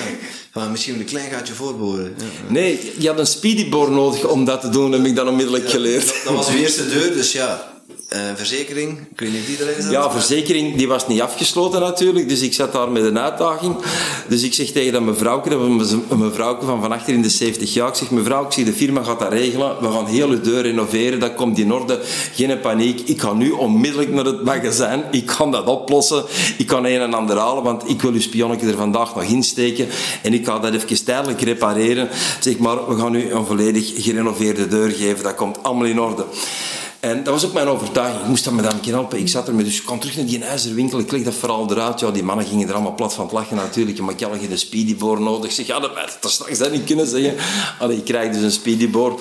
Van, misschien een klein gaatje voorboren. Ja. Nee, je had een speedyboor nodig om dat te doen, heb ik dan onmiddellijk geleerd. Dat, dat was uw eerste deur, dus ja. Uh, verzekering, ik weet niet of die erin zat. Ja, verzekering die was niet afgesloten natuurlijk, dus ik zat daar met een uitdaging. Dus ik zeg tegen dat mevrouwke, dat mevrouwke van van achter in de 70 jaar, ik zeg mevrouw, ik zie de firma gaat dat regelen, we gaan heel uw deur renoveren, dat komt in orde, geen paniek. Ik ga nu onmiddellijk naar het magazijn, ik kan dat oplossen, ik kan een en ander halen, want ik wil uw spionnetje er vandaag nog insteken en ik ga dat even tijdelijk repareren. Zeg maar, we gaan u een volledig gerenoveerde deur geven, dat komt allemaal in orde. En dat was ook mijn overtuiging. Ik moest dat met hem helpen. Ik zat ermee, dus ik kwam terug naar die ijzerwinkel. Ik leg dat vooral eruit. Ja, die mannen gingen er allemaal plat van het lachen natuurlijk. Maar ik had geen speedyboor nodig. Ik zeg, ja, dat straks niet kunnen zeggen. Ik krijg dus een speedyboor.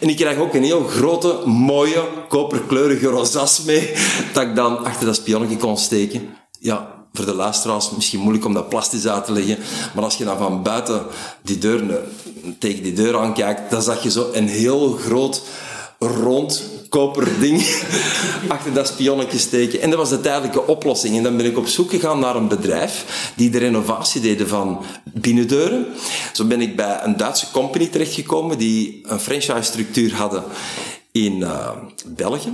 En ik krijg ook een heel grote, mooie, koperkleurige rozas mee. Dat ik dan achter dat spionnetje kon steken. Ja, voor de luisteraars misschien moeilijk om dat plastisch uit te leggen. Maar als je dan van buiten die deur, tegen die deur aankijkt, dan zag je zo een heel groot rond koper ding achter dat spionnetje steken. En dat was de tijdelijke oplossing. En dan ben ik op zoek gegaan naar een bedrijf die de renovatie deden van binnendeuren. Zo ben ik bij een Duitse company terechtgekomen die een franchise-structuur hadden in uh, België.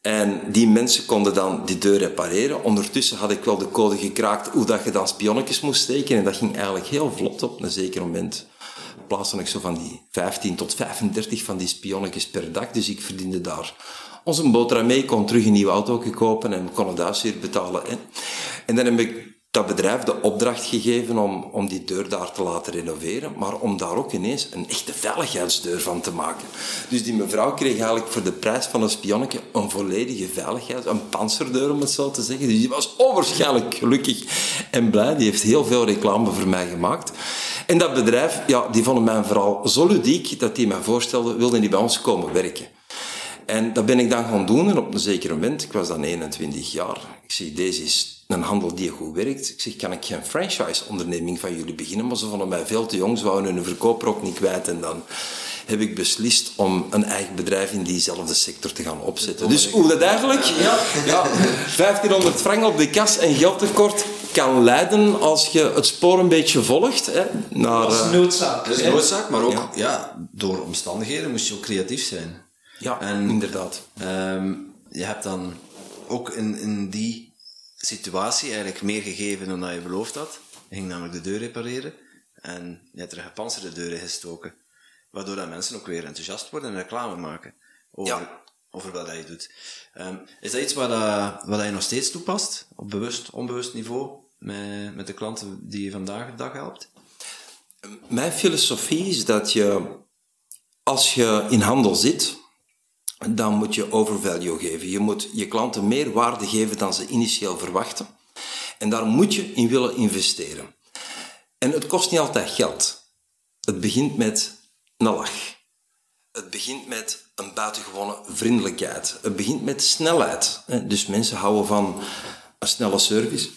En die mensen konden dan die deur repareren. Ondertussen had ik wel de code gekraakt hoe dat je dan spionnetjes moest steken. En dat ging eigenlijk heel vlot op een zeker moment plaatste ik zo van die 15 tot 35 van die spionnetjes per dag. Dus ik verdiende daar onze boterham mee, kon terug een nieuwe auto kopen en kon het huis weer betalen. En dan heb ik dat bedrijf de opdracht gegeven om, om die deur daar te laten renoveren, maar om daar ook ineens een echte veiligheidsdeur van te maken. Dus die mevrouw kreeg eigenlijk voor de prijs van een spionnetje een volledige veiligheid, een panzerdeur om het zo te zeggen. Dus die was onwaarschijnlijk gelukkig en blij. Die heeft heel veel reclame voor mij gemaakt. En dat bedrijf, ja, die vonden mij vooral zo ludiek dat die mij voorstelde, wilde die bij ons komen werken. En dat ben ik dan gaan doen en op een zeker moment, ik was dan 21 jaar, ik zie deze is een handel die goed werkt. Ik zeg, kan ik geen franchise-onderneming van jullie beginnen? Maar ze vonden mij veel te jong, ze wouden hun verkoper ook niet kwijt. En dan heb ik beslist om een eigen bedrijf in diezelfde sector te gaan opzetten. Dus hoe dat eigenlijk ja. Ja, 1500 frank op de kas en geldtekort kan leiden als je het spoor een beetje volgt. Hè, naar, Dat is eh, noodzaak. Dat is noodzaak, maar ook Ja. ja. door omstandigheden moest je ook creatief zijn. ja, En- inderdaad. Ehm, je hebt dan ook in, in die situatie eigenlijk meer gegeven dan dat je beloofd had. Je ging namelijk de deur repareren en je hebt er gepantserde deuren gestoken. Waardoor dat mensen ook weer enthousiast worden en reclame maken over, Ja. over wat dat je doet. Ehm, is dat iets wat, dat, wat je nog steeds toepast, op bewust, onbewust niveau, met, met de klanten die je vandaag de dag helpt? Mijn filosofie is dat je, als je in handel zit, dan moet je overvalue geven. Je moet je klanten meer waarde geven dan ze initieel verwachten. En daar moet je in willen investeren. En het kost niet altijd geld. Het begint met een lach. Het begint met een buitengewone vriendelijkheid. Het begint met snelheid. Dus mensen houden van een snelle service.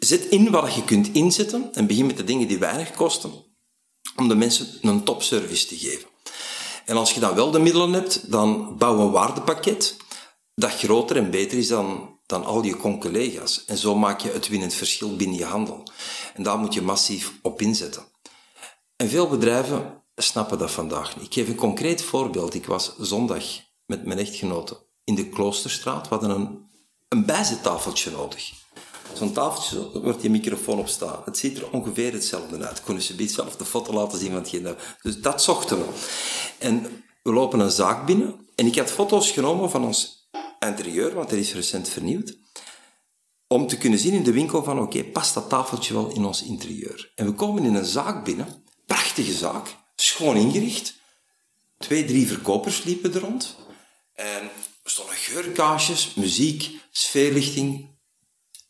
Zet in wat je kunt inzetten en begin met de dingen die weinig kosten om de mensen een topservice te geven. En als je dan wel de middelen hebt, dan bouw een waardepakket dat groter en beter is dan, dan al je con-collega's. En zo maak je het winnend verschil binnen je handel. En daar moet je massief op inzetten. En veel bedrijven snappen dat vandaag niet. Ik geef een concreet voorbeeld. Ik was zondag met mijn echtgenote in de Kloosterstraat. We hadden een, een bijzettafeltje nodig. Zo'n tafeltje, wordt die microfoon op staan. Het ziet er ongeveer hetzelfde uit. Kunnen ze biedt zelf de foto laten zien van hetgeen. Dus dat zochten we. En we lopen een zaak binnen. En ik had foto's genomen van ons interieur, want er is recent vernieuwd. Om te kunnen zien in de winkel van, oké, past dat tafeltje wel in ons interieur? En we komen in een zaak binnen. Prachtige zaak. Schoon ingericht. Twee, drie verkopers liepen er rond. En er stonden geurkaarsjes, muziek, sfeerlichting.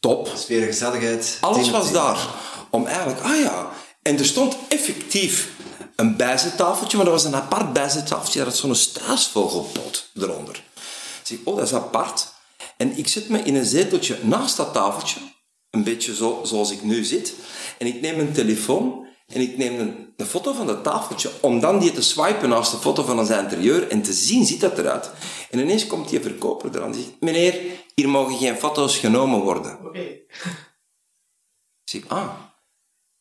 Top. Sfeer, gezelligheid. Alles was daar. Om eigenlijk, ah ja. En er stond effectief een bijzettafeltje, maar dat was een apart bijzettafeltje. Dat had zo'n struisvogelpot eronder. Ik zeg, oh, dat is apart. En ik zet me in een zeteltje naast dat tafeltje, een beetje zo, zoals ik nu zit. En ik neem een telefoon en ik neem een, een foto van dat tafeltje, om dan die te swipen naast de foto van ons interieur en te zien, ziet dat eruit. En ineens komt die verkoper eraan en zegt, meneer, hier mogen geen foto's genomen worden. Oké. Ik zeg, ah,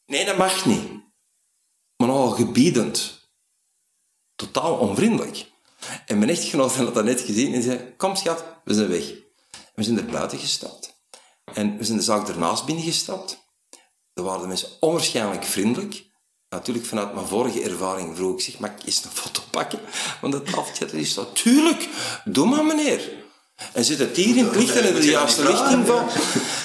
nee, dat mag niet. Maar nogal gebiedend. Totaal onvriendelijk. En mijn echtgenoot had dat net gezien en zei, kom schat, we zijn weg. En we zijn er buiten gestapt. En we zijn de zaak ernaast binnengestapt. Er waren de mensen onwaarschijnlijk vriendelijk. Natuurlijk, vanuit mijn vorige ervaring vroeg ik zeg, mag ik eens een foto pakken? Want dat tafeltje is zo, tuurlijk, doe maar meneer. En zit het hier in het licht en in de juiste richting van.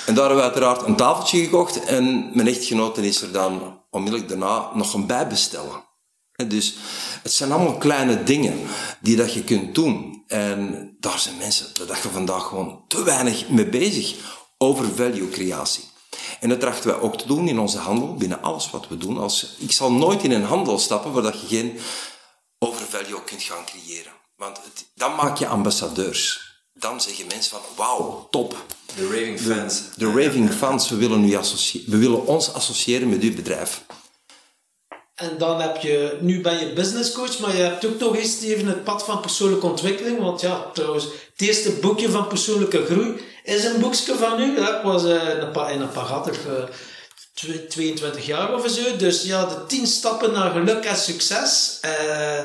En daar hebben we uiteraard een tafeltje gekocht. En mijn echtgenote is er dan onmiddellijk daarna nog een bij bestellen. En Dus het zijn allemaal kleine dingen die dat je kunt doen. En daar zijn mensen de dag van vandaag gewoon te weinig mee bezig over value creatie. En dat trachten wij ook te doen in onze handel, binnen alles wat we doen. Als, ik zal nooit in een handel stappen waar dat je geen overvalue kunt gaan creëren. Want het, dan maak je ambassadeurs. Dan zeggen mensen van, wauw, top. De raving fans. De raving fans, we willen, we willen ons associëren met uw bedrijf. En dan heb je, nu ben je business coach, maar je hebt ook nog eens even het pad van persoonlijke ontwikkeling. Want ja, trouwens, het eerste boekje van persoonlijke groei is een boekje van u. Ik was eh, in een gatten, eh, twe- 22 jaar of zo. Dus ja, de 10 stappen naar geluk en succes. Eh,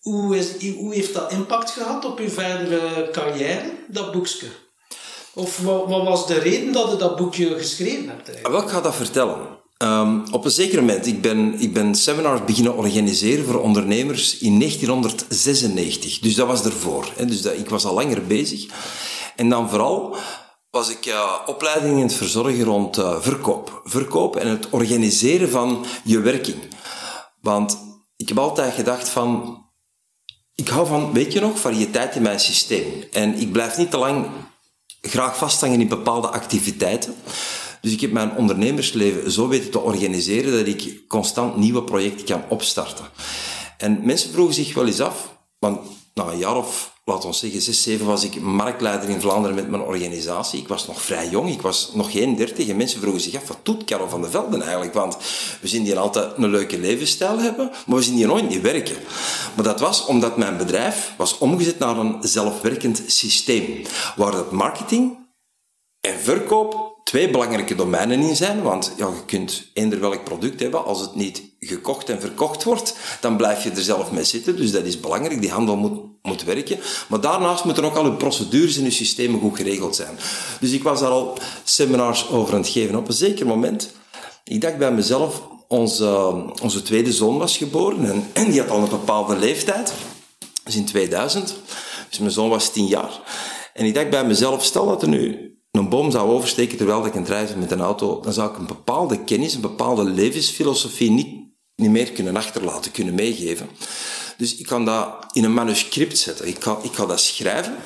hoe, is, hoe heeft dat impact gehad op uw verdere carrière, dat boekje? Of wat, wat was de reden dat je dat boekje geschreven hebt eigenlijk? Wel, ik ga dat vertellen. Ehm, op een zeker moment, ik ben, ik ben seminars beginnen organiseren voor ondernemers in 1996. Dus dat was ervoor. Hè. Dus dat, ik was al langer bezig. En dan vooral was ik eh, opleiding in het verzorgen rond eh, verkoop. Verkoop en het organiseren van je werking. Want ik heb altijd gedacht van... Ik hou van, weet je nog, variëteit in mijn systeem. En ik blijf niet te lang graag vasthangen in bepaalde activiteiten. Dus ik heb mijn ondernemersleven zo weten te organiseren dat ik constant nieuwe projecten kan opstarten. En mensen vroegen zich wel eens af, want na een jaar of laat ons zeggen, zes, zeven was ik marktleider in Vlaanderen met mijn organisatie. Ik was nog vrij jong, ik was nog geen dertig. En mensen vroegen zich af, wat doet Karel van der Velden eigenlijk? Want we zien die altijd een leuke levensstijl hebben, maar we zien die nooit niet werken. Maar dat was omdat mijn bedrijf was omgezet naar een zelfwerkend systeem. Waar het marketing en verkoop twee belangrijke domeinen in zijn, want ja, je kunt eender welk product hebben, als het niet gekocht en verkocht wordt, dan blijf je er zelf mee zitten, dus dat is belangrijk, die handel moet, moet werken. Maar daarnaast moeten ook al je procedures en je systemen goed geregeld zijn. Dus ik was daar al seminars over aan het geven. Op een zeker moment, ik dacht bij mezelf, onze, onze tweede zoon was geboren en, en die had al een bepaalde leeftijd, dus in 2000, dus mijn zoon was tien jaar. En ik dacht bij mezelf, stel dat er nu een boom zou oversteken terwijl ik aan het reizen met een auto, dan zou ik een bepaalde kennis, een bepaalde levensfilosofie niet, niet meer kunnen achterlaten, kunnen meegeven. Dus ik kan dat in een manuscript zetten. Ik kan, ik kan dat schrijven.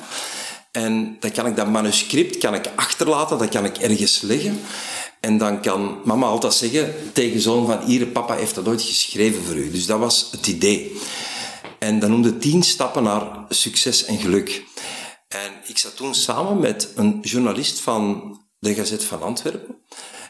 En dan kan ik dat manuscript kan ik achterlaten, dat kan ik ergens leggen. En dan kan mama altijd zeggen tegen zoon van hier, papa heeft dat ooit geschreven voor u. Dus dat was het idee. En dan noemde tien stappen naar succes en geluk. En ik zat toen samen met een journalist van de Gazet van Antwerpen.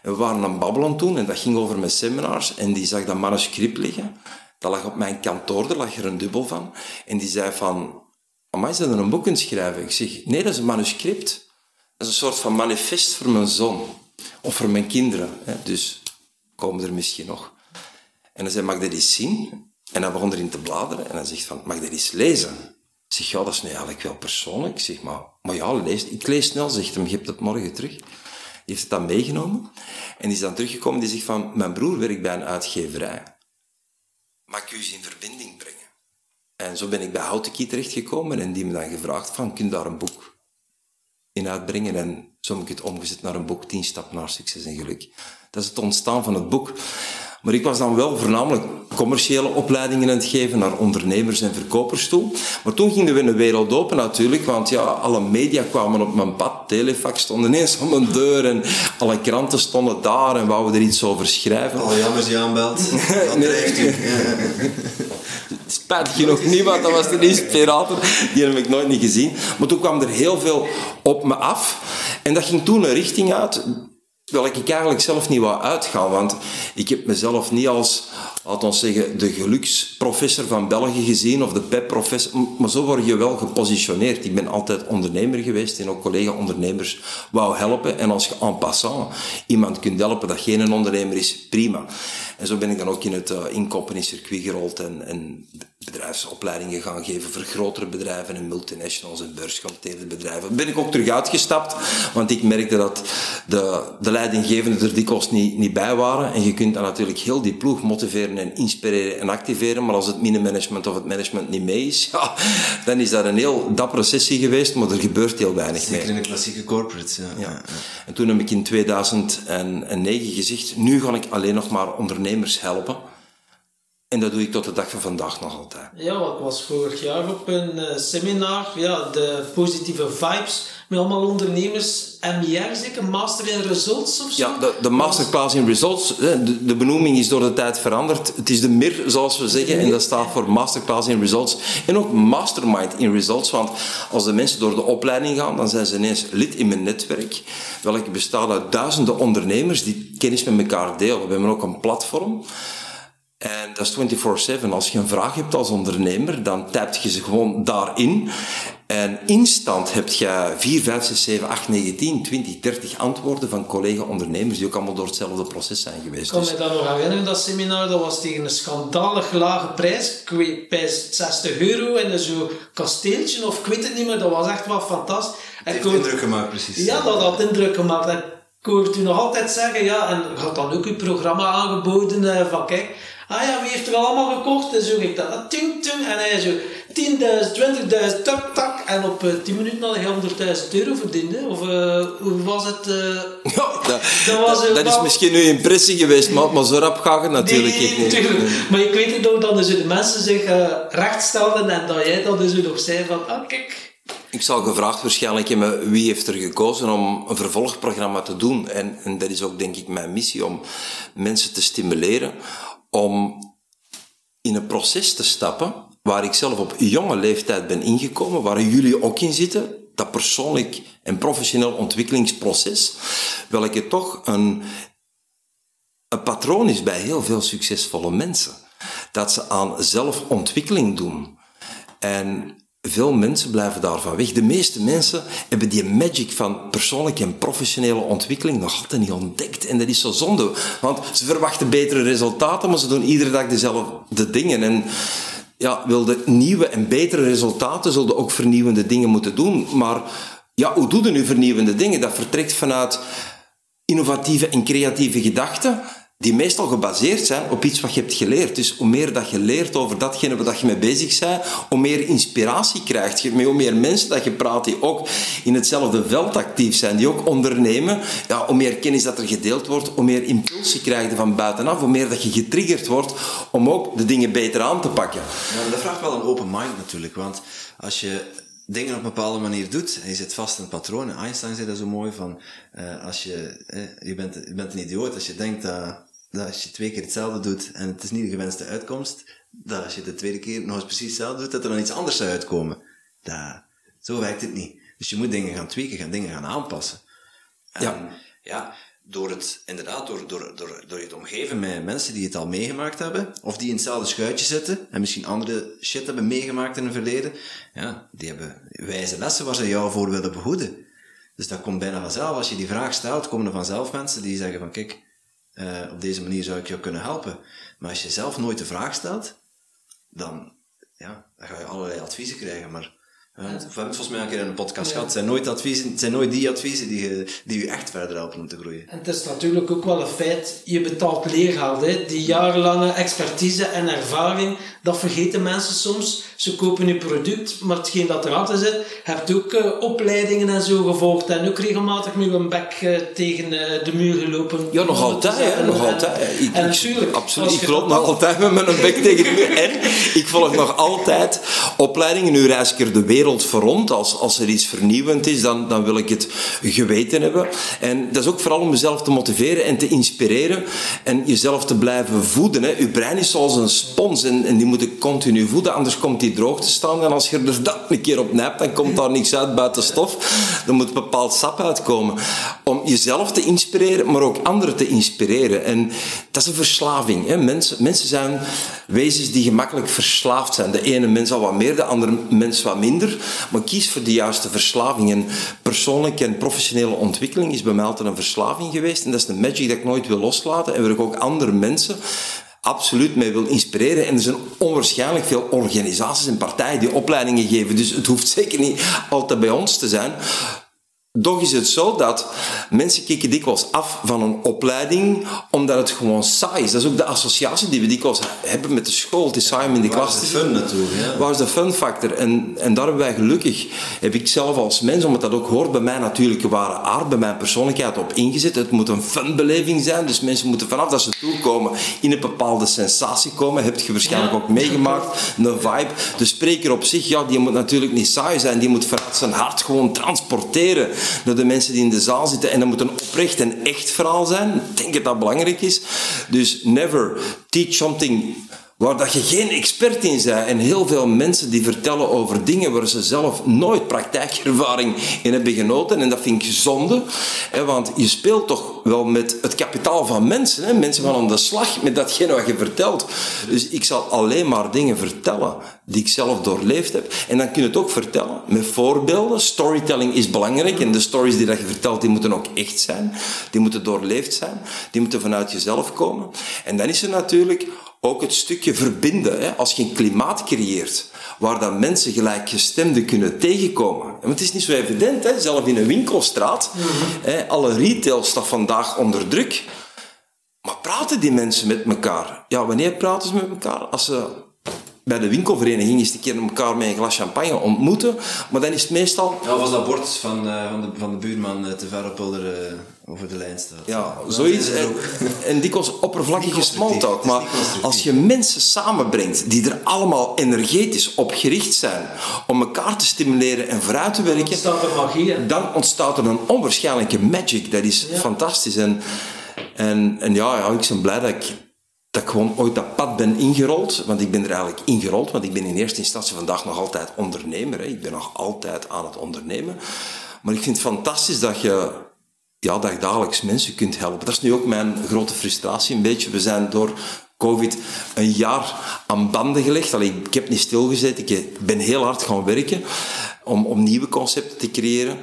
We waren aan babbelen toen en dat ging over mijn seminars. En die zag dat manuscript liggen. Dat lag op mijn kantoor, daar lag er een dubbel van. En die zei van, amai, is dat een boek kunt schrijven? Ik zeg, nee, dat is een manuscript. Dat is een soort van manifest voor mijn zoon. Of voor mijn kinderen. Dus komen er misschien nog. En hij zei, mag dat eens zien? En hij begon erin te bladeren en hij zegt van, mag dat eens lezen? Ik zeg, ja, dat is nu eigenlijk wel persoonlijk. Ik zeg, maar, maar ja, lees, ik lees snel, zegt hem, je hebt het morgen terug. Heeft het dan meegenomen. En is dan teruggekomen, die zegt van, mijn broer werkt bij een uitgeverij. Mag ik u eens in verbinding brengen? En zo ben ik bij Houtenkie terechtgekomen en die me dan gevraagd van, kun je daar een boek in uitbrengen? En zo heb ik het omgezet naar een boek, 10 stappen naar succes en geluk. Dat is het ontstaan van het boek. Maar ik was dan wel voornamelijk commerciële opleidingen aan het geven naar ondernemers en verkopers toe. Maar toen ging een wereld open natuurlijk, want ja, alle media kwamen op mijn pad. Telefax stond ineens op mijn deur en alle kranten stonden daar en wouden er iets over schrijven. Alle jammers die aanbelt. Dat dreigt u. Spijt genoeg niet, want dat was de inspirator. Die heb ik nooit niet gezien. Maar toen kwam er heel veel op me af. En dat ging toen een richting uit Terwijl ik eigenlijk zelf niet wou uitgaan, want ik heb mezelf niet als, we zeggen, de geluksprofessor van België gezien of de PEP-professor, maar zo word je wel gepositioneerd. Ik ben altijd ondernemer geweest en ook collega-ondernemers wou helpen. En als je en passant iemand kunt helpen dat geen ondernemer is, prima. En zo ben ik dan ook in het uh, incompany-circuit gerold en, en bedrijfsopleidingen gaan geven voor grotere bedrijven en multinationals en beursgenoteerde bedrijven. Ben ik ook terug uitgestapt, want ik merkte dat de, de leidinggevenden er dikwijls niet, niet bij waren. En je kunt dan natuurlijk heel die ploeg motiveren en inspireren en activeren, maar als het minnemanagement of het management niet mee is, ja, dan is dat een heel dappere sessie geweest, maar er gebeurt heel weinig Zeker mee. in de klassieke corporates, ja. Ja. En toen heb ik in 2009 gezegd, nu ga ik alleen nog maar ondernemers helpen. En dat doe ik tot de dag van vandaag nog altijd. Ja, wat was vorig jaar op een eh, seminar, ja, de positieve vibes, met allemaal ondernemers, MIR zeker, Master in Results of zo? Ja, de, de masterclass in results, de, de benoeming is door de tijd veranderd. Het is de MIR, zoals we zeggen, en dat staat voor masterclass in results. En ook mastermind in results, want als de mensen door de opleiding gaan, dan zijn ze ineens lid in mijn netwerk, welke bestaat uit duizenden ondernemers die kennis met elkaar delen. We hebben ook een platform. En dat is 24-7. Als je een vraag hebt als ondernemer, dan typt je ze gewoon daarin. En instant heb je 4, 5, 6, 7, 8, 9, 10, 20, 30 antwoorden van collega-ondernemers die ook allemaal door hetzelfde proces zijn geweest. Ik kan Dus me dat nog herinneren, dat seminar, dat was tegen een schandalig lage prijs. Ik weet, bij 60 euro en zo'n kasteeltje, of ik weet het niet meer, dat was echt wel fantastisch. Het heeft hoor- indruk gemaakt, precies. Ja, dat had indruk gemaakt. En ik hoor u nog altijd zeggen, ja, en je had dan ook uw programma aangeboden eh, van kijk, ah ja, wie heeft er allemaal gekocht? En zo ik dat, ah, ting, ting, en hij zo 10.000, 20.000, tak, tak, en op eh, 10 minuten had hij 100.000 euro verdiend, hè. of eh, hoe was het? eh? ja, dat, Dat was dat, is misschien uw impressie geweest, maar, maar zo rap gaat het natuurlijk Nee, niet. natuurlijk. Maar ik weet het nog dat dus de mensen zich eh recht stelden en dat jij dat dus nog zei van, ah kijk, Ik zal gevraagd waarschijnlijk hebben wie heeft er gekozen om een vervolgprogramma te doen. En, en dat is ook denk ik mijn missie, om mensen te stimuleren om in een proces te stappen waar ik zelf op jonge leeftijd ben ingekomen, waar jullie ook in zitten, dat persoonlijk en professioneel ontwikkelingsproces, welke toch een, een patroon is bij heel veel succesvolle mensen. Dat ze aan zelfontwikkeling doen. En veel mensen blijven daarvan weg. De meeste mensen hebben die magic van persoonlijke en professionele ontwikkeling nog altijd niet ontdekt. En dat is zo zonde. Want ze verwachten betere resultaten, maar ze doen iedere dag dezelfde dingen. En ja, wilde nieuwe en betere resultaten, zullen ook vernieuwende dingen moeten doen. Maar ja, hoe doe je nu vernieuwende dingen? Dat vertrekt vanuit innovatieve en creatieve gedachten die meestal gebaseerd zijn op iets wat je hebt geleerd. Dus hoe meer dat je leert over datgene waar je mee bezig bent, hoe meer inspiratie krijg je. Hoe meer mensen dat je praat die ook in hetzelfde veld actief zijn, die ook ondernemen, ja, hoe meer kennis dat er gedeeld wordt, hoe meer impulsie krijg je van buitenaf, hoe meer dat je getriggerd wordt om ook de dingen beter aan te pakken. Dat vraagt wel een open mind natuurlijk, want als je dingen op een bepaalde manier doet en je zit vast in een patroon. Einstein zei dat zo mooi van, uh, als je, eh, je, bent, je bent een idioot als je denkt dat dat als je twee keer hetzelfde doet en het is niet de gewenste uitkomst, dat als je de tweede keer nog eens precies hetzelfde doet, dat er dan iets anders zou uitkomen. Dat, zo werkt het niet. Dus je moet dingen gaan tweaken, gaan dingen gaan aanpassen. En, ja. ja, door het, inderdaad, door, door, door, door je te omgeven met mensen die het al meegemaakt hebben, of die in hetzelfde schuitje zitten, en misschien andere shit hebben meegemaakt in het verleden, ja, die hebben wijze lessen waar ze jou voor willen behoeden. Dus dat komt bijna vanzelf. Als je die vraag stelt, komen er vanzelf mensen die zeggen van, kijk, uh, op deze manier zou ik jou kunnen helpen. Maar als je zelf nooit de vraag stelt, dan, ja, dan ga je allerlei adviezen krijgen. Maar we hebben het volgens mij een keer in een podcast gehad. Het zijn nooit, adviezen, het zijn nooit die adviezen die je, die je echt verder helpen om te groeien. En het is natuurlijk ook wel een feit, je betaalt leergeld. Hè? Die jarenlange expertise en ervaring, dat vergeten mensen soms. Ze kopen je product, maar hetgeen dat erachter zit, hebt ook uh, opleidingen en zo gevolgd. En ook regelmatig met een bek uh, tegen uh, de muur gelopen. Ja, nog altijd. Hè? Nog en, altijd. Ik, en natuurlijk. Absoluut. Ik loop nog altijd met een bek tegen de muur. En ik volg nog altijd opleidingen. Nu reis ik er de wereld voor rond. Als, als er iets vernieuwend is, dan, dan wil ik het geweten hebben. En dat is ook vooral om mezelf te motiveren en te inspireren. En jezelf te blijven voeden. Hè. Je brein is zoals een spons en, die moet je continu voeden, anders komt die droog te staan. En als je er dat een keer op nijpt, dan komt daar niks uit buiten stof. Dan moet bepaald sap uitkomen. Om jezelf te inspireren, maar ook anderen te inspireren. En dat is een verslaving. Mensen, mensen zijn wezens die gemakkelijk verslaafd zijn. De ene mens al wat meer, de andere mens wat minder. Maar kies voor de juiste verslaving. En persoonlijke en professionele ontwikkeling is bij mij altijd een verslaving geweest. En dat is de magic dat ik nooit wil loslaten. En waar ik ook andere mensen absoluut mee wil inspireren. En er zijn onwaarschijnlijk veel organisaties en partijen die opleidingen geven. Dus het hoeft zeker niet altijd bij ons te zijn. Doch is het zo dat mensen dikwijls af van een opleiding omdat het gewoon saai is. Dat is ook de associatie die we dikwijls hebben met de school. Het is saai om in de klas te zitten. Waar is de fun natuurlijk? Ja. Waar is de fun factor? En, en daar hebben wij gelukkig, heb ik zelf als mens, omdat dat ook hoort bij mij natuurlijk ware aard, bij mijn persoonlijkheid op ingezet. Het moet een funbeleving zijn, dus mensen moeten vanaf dat ze toekomen in een bepaalde sensatie komen. Heb je waarschijnlijk ook meegemaakt, een vibe. De spreker op zich, ja, die moet natuurlijk niet saai zijn, die moet vanuit zijn hart gewoon transporteren naar de mensen die in de zaal zitten. En dat moet een oprecht en echt verhaal zijn. Ik denk dat dat belangrijk is. Dus never teach something waar dat je geen expert in bent. En heel veel mensen die vertellen over dingen waar ze zelf nooit praktijkervaring in hebben genoten. En dat vind ik zonde. Hè, want je speelt toch wel met het kapitaal van mensen. Hè? Mensen van aan de slag met datgene wat je vertelt. Dus ik zal alleen maar dingen vertellen die ik zelf doorleefd heb. En dan kun je het ook vertellen met voorbeelden. Storytelling is belangrijk. En de stories die dat je vertelt, die moeten ook echt zijn. Die moeten doorleefd zijn. Die moeten vanuit jezelf komen. En dan is er natuurlijk ook het stukje verbinden. Hè? Als je een klimaat creëert waar dan mensen gelijkgestemden kunnen tegenkomen. Want het is niet zo evident, hè? zelf in een winkelstraat. hè? Alle retail staat vandaag onder druk. Maar praten die mensen met elkaar? Ja, wanneer praten ze met elkaar? Als ze bij de winkelvereniging eens een keer elkaar met een glas champagne ontmoeten. Maar dan is het meestal... Ja, was dat bord van, uh, van, de, van de buurman uh, te ver op uh, over de lijn staat. Ja, zoiets. En, en dikwijls oppervlakkige smalltalk. Maar als je mensen samenbrengt die er allemaal energetisch op gericht zijn om elkaar te stimuleren en vooruit te werken, dan ontstaat er magie. Dan ontstaat er een onwaarschijnlijke magic. Dat is ja. fantastisch. En, en, en ja, ja, ik ben blij dat ik dat ik gewoon ooit dat pad ben ingerold. Want ik ben er eigenlijk ingerold, want ik ben in eerste instantie vandaag nog altijd ondernemer. Hè. Ik ben nog altijd aan het ondernemen. Maar ik vind het fantastisch dat je ja, dat je dagelijks mensen kunt helpen. Dat is nu ook mijn grote frustratie een beetje. We zijn door COVID een jaar aan banden gelegd. Allee, ik heb niet stilgezet, ik ben heel hard gaan werken om, om nieuwe concepten te creëren.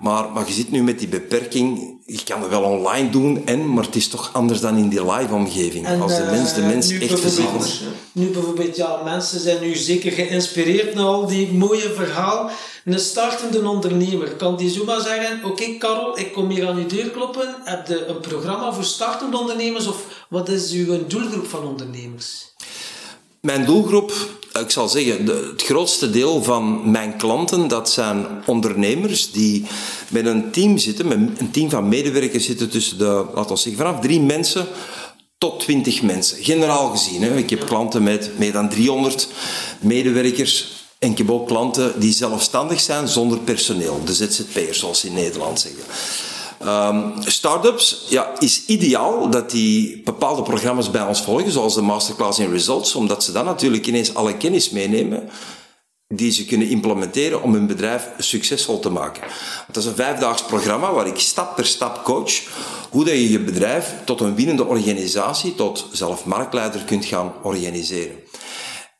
Maar, maar je zit nu met die beperking, je kan het wel online doen, en, maar het is toch anders dan in die live omgeving. En, als de mens de eh, mens echt bijvoorbeeld- Nu bijvoorbeeld, ja, mensen zijn nu zeker geïnspireerd naar al die mooie verhaal. Een startende ondernemer, kan die zomaar zeggen, oké Karel, ik kom hier aan je deur kloppen. Heb je een programma voor startende ondernemers of wat is uw doelgroep van ondernemers? Mijn doelgroep, ik zal zeggen, de- het grootste deel van mijn klanten, dat zijn ondernemers die met een team zitten, met een team van medewerkers zitten tussen de, laten we zeggen, vanaf drie mensen tot twintig mensen. Generaal gezien. Hè. Ik heb klanten met meer dan 300 medewerkers. En ik heb ook klanten die zelfstandig zijn zonder personeel. De ZZP'ers, zoals ze in Nederland zeggen. Ehm startups, ja, is ideaal dat die bepaalde programma's bij ons volgen, zoals de Masterclass in Results, omdat ze dan natuurlijk ineens alle kennis meenemen die ze kunnen implementeren om hun bedrijf succesvol te maken. Dat is een vijfdaags programma waar ik stap per stap coach hoe dat je je bedrijf tot een winnende organisatie, tot zelf marktleider kunt gaan organiseren.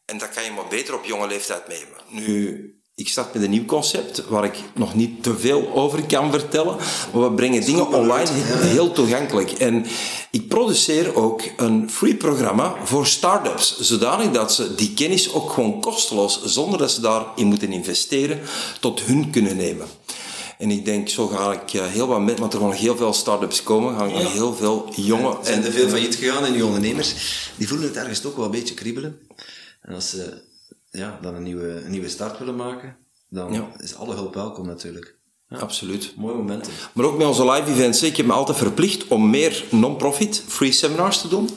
En dat kan je maar beter op jonge leeftijd nemen. Nu, ik start met een nieuw concept waar ik nog niet te veel over kan vertellen. Maar we brengen dingen online heel toegankelijk. En ik produceer ook een free programma voor start-ups. Zodanig dat ze die kennis ook gewoon kosteloos, zonder dat ze daarin moeten investeren, tot hun kunnen nemen. En ik denk, zo ga ik eh, heel wat met, want er gaan nog heel veel start-ups komen, ga ik nog heel veel jonge zijn er veel failliet gegaan en die ondernemers, die voelen het ergens toch wel een beetje kriebelen. En als ze ja, dan een nieuwe, een nieuwe start willen maken, dan Ja. is alle hulp welkom natuurlijk. Ja, Absoluut. mooie momenten. Maar ook met onze live events. Ik heb me altijd verplicht om meer non-profit free seminars te doen.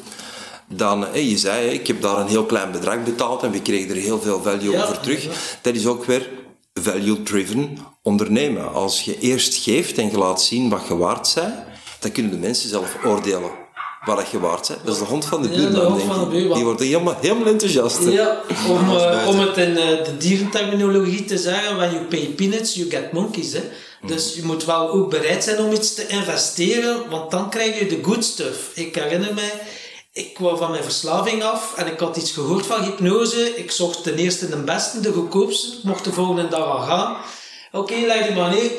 Dan, je zei, ik heb daar een heel klein bedrag betaald en we kregen er heel veel value Ja, over terug. Dat is ook weer value-driven ondernemen. Als je eerst geeft en je laat zien wat je waard bent, dan kunnen de mensen zelf oordelen wat dat je waard bent. Dat is de hond van de buurman, van de ik. buurman. Die wordt helemaal, helemaal enthousiast. hè. Ja, om, eh, om het in eh, de dierenterminologie te zeggen, when you pay peanuts, you get monkeys. Hè. Dus je moet wel ook bereid zijn om iets te investeren, want dan krijg je de good stuff. Ik herinner mij, ik kwam van mijn verslaving af en ik had iets gehoord van hypnose. Ik zocht ten eerste de beste, de goedkoopste. Mocht de volgende dag al gaan. Oké, leg die maar neer.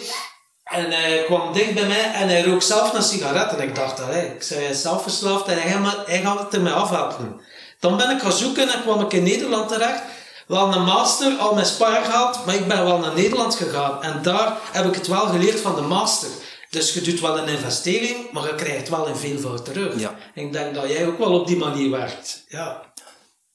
En hij kwam dicht bij mij en hij rook zelf een sigaret. En ik dacht, allee, ik zei, hij is zelf verslaafd en hij gaat, hij gaat het ermee afhelpen. Dan ben ik gaan zoeken en kwam ik in Nederland terecht. Wel een master, al mijn spaar gehaald, maar ik ben wel naar Nederland gegaan. En daar heb ik het wel geleerd van de master. Dus je doet wel een investering, maar je krijgt wel een veelvoud terug. Ja. Ik denk dat jij ook wel op die manier werkt. Ja.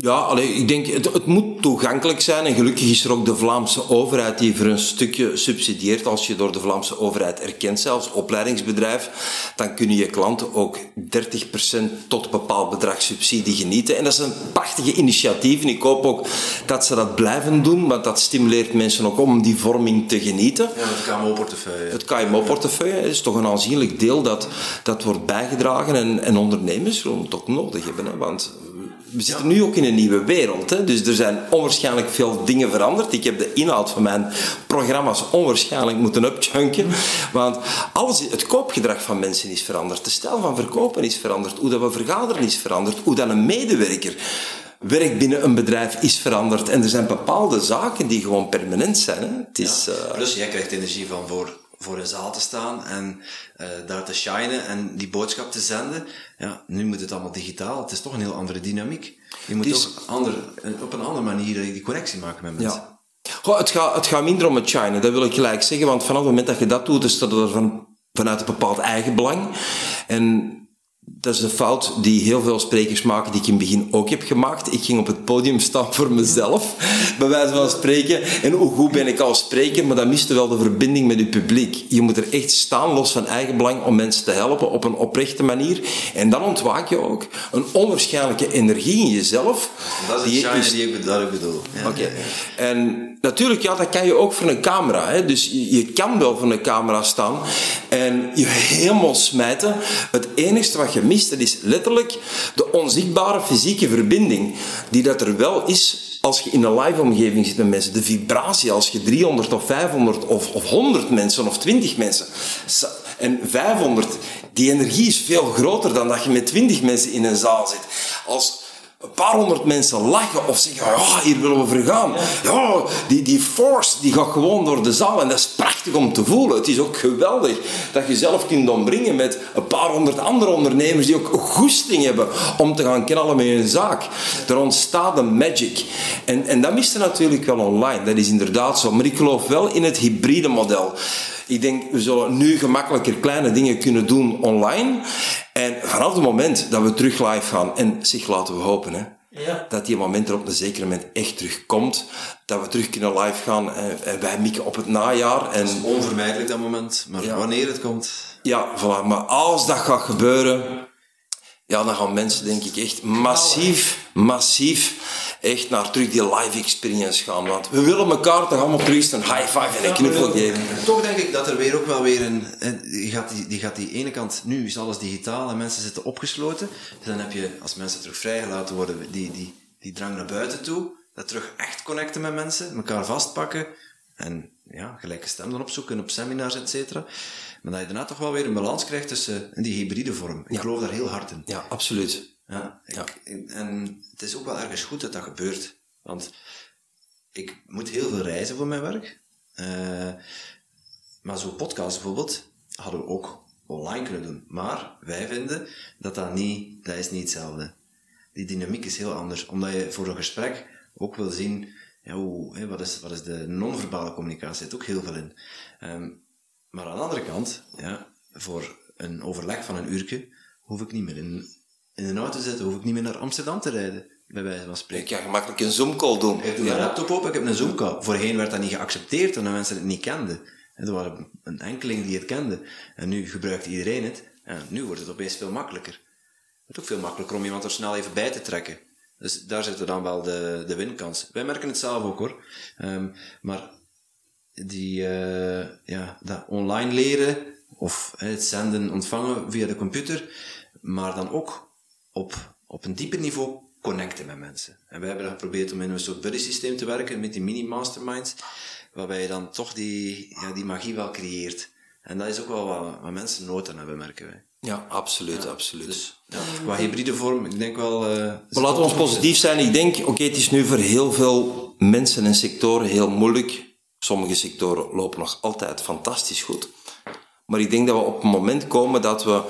Ja, allee, ik denk, het, het moet toegankelijk zijn. En gelukkig is er ook de Vlaamse overheid die voor een stukje subsidieert. Als je door de Vlaamse overheid erkend bent als opleidingsbedrijf, dan kunnen je klanten ook 30% tot een bepaald bedrag subsidie genieten. En dat is een prachtige initiatief. En ik hoop ook dat ze dat blijven doen, want dat stimuleert mensen ook om die vorming te genieten. Ja, met KMO-portefeuille. Het KMO-portefeuille is toch een aanzienlijk deel dat, dat wordt bijgedragen en, en ondernemers zullen het ook nodig hebben. Hè? Want we zitten nu ook in een nieuwe wereld. Hè? Dus er zijn onwaarschijnlijk veel dingen veranderd. Ik heb de inhoud van mijn programma's onwaarschijnlijk moeten upchunken. Want alles, het koopgedrag van mensen is veranderd. De stijl van verkopen is veranderd. Hoe dat we vergaderen is veranderd. Hoe dat een medewerker werkt binnen een bedrijf is veranderd. En er zijn bepaalde zaken die gewoon permanent zijn. Hè? Het is, eh, Plus, jij krijgt energie van voor, voor een zaal te staan en eh, daar te shinen en die boodschap te zenden. Ja, nu moet het allemaal digitaal. Het is toch een heel andere dynamiek. Je moet ook ander, op een andere manier die connectie maken met mensen. Ja. Goh, het, gaat, het gaat minder om het shinen, dat wil ik gelijk zeggen. Want vanaf het moment dat je dat doet, is dat er van, vanuit een bepaald eigenbelang. En dat is een fout die heel veel sprekers maken, die ik in het begin ook heb gemaakt. Ik ging op het podium staan voor mezelf, bij wijze van spreken. En hoe goed ben ik als spreker, maar dan miste wel de verbinding met je publiek. Je moet er echt staan, los van eigenbelang, om mensen te helpen op een oprechte manier. En dan ontwaak je ook een onwaarschijnlijke energie in jezelf. Dat is het die is- die ik, ik bedoel. Ja, Oké. ja, ja. En natuurlijk, ja, dat kan je ook voor een camera. Hè. Dus je, je kan wel voor een camera staan en je helemaal smijten. Het enige wat wat je mist, dat is letterlijk de onzichtbare fysieke verbinding. Die dat er wel is als je in een live omgeving zit met mensen. De vibratie als je 300 of 500 of, of 100 mensen of 20 mensen. En 500, die energie is veel groter dan dat je met 20 mensen in een zaal zit. Als een paar honderd mensen lachen of zeggen, ja, hier willen we vergaan. Ja, die, die force die gaat gewoon door de zaal en dat is prachtig om te voelen. Het is ook geweldig dat je zelf kunt ombrengen met een paar honderd andere ondernemers die ook goesting hebben om te gaan knallen met hun zaak. Er ontstaat een magic. En, en dat mist natuurlijk wel online, dat is inderdaad zo. Maar ik geloof wel in het hybride model. Ik denk, we zullen nu gemakkelijker kleine dingen kunnen doen online. En vanaf het moment dat we terug live gaan, en zich laten we hopen, hè, Ja. dat die moment er op een zeker moment echt terugkomt, dat we terug kunnen live gaan en, en wij mikken op het najaar. En Het is onvermijdelijk dat moment, maar Ja. wanneer het komt... ja, voilà. Maar als dat gaat gebeuren, ja, dan gaan mensen denk ik echt massief, massief echt naar terug die live experience gaan. Want we willen elkaar toch allemaal terug een high five en een knuffel geven. Toch denk ik dat er weer ook wel weer een... Die gaat die, die gaat die ene kant... Nu is alles digitaal en mensen zitten opgesloten. Dus dan heb je, als mensen terug vrijgelaten worden, die, die, die drang naar buiten toe. Dat terug echt connecten met mensen, elkaar vastpakken. En ja, gelijke stem dan opzoeken op seminars, et cetera. Maar dat je daarna toch wel weer een balans krijgt tussen die hybride vorm. Ik geloof daar heel hard in. Ja, absoluut. Ja, ik, en het is ook wel ergens goed dat dat gebeurt. Want ik moet heel veel reizen voor mijn werk. Eh, maar zo'n podcast bijvoorbeeld hadden we ook online kunnen doen. Maar wij vinden dat dat niet, dat is niet hetzelfde. Die dynamiek is heel anders. Omdat je voor een gesprek ook wil zien, ja, hoe, wat, is, wat is de non-verbale communicatie? Er zit ook heel veel in. Ehm, maar aan de andere kant, ja, voor een overleg van een uurtje, hoef ik niet meer in, in een auto te zitten, hoef ik niet meer naar Amsterdam te rijden, bij wijze van spreken. kan gemakkelijk een Zoom-call doen. Ik doe mijn laptop open, ik heb een Zoom-call. Voorheen werd dat niet geaccepteerd, omdat mensen het niet kenden. En er waren een enkeling die het kende. En nu gebruikt iedereen het. En nu wordt het opeens veel makkelijker. Het wordt ook veel makkelijker om iemand er snel even bij te trekken. Dus daar zit er dan wel de, de winkans. Wij merken het zelf ook hoor. Ehm, maar die, eh, ja, dat online leren, of hè, het zenden, ontvangen via de computer, maar dan ook op, op een dieper niveau connecten met mensen. En wij hebben dat geprobeerd om in een soort buddy systeem te werken, met die mini-masterminds, waarbij je dan toch die, ja, die magie wel creëert. En dat is ook wel wat, wat mensen nood aan hebben, merken wij. Ja, absoluut, absoluut. Dus ja, qua hybride vorm, ik denk wel... eh, Maar laten we ons positief zijn. Ik denk, oké, het is nu voor heel veel mensen en sectoren heel moeilijk. Sommige sectoren lopen nog altijd fantastisch goed. Maar ik denk dat we op een moment komen dat we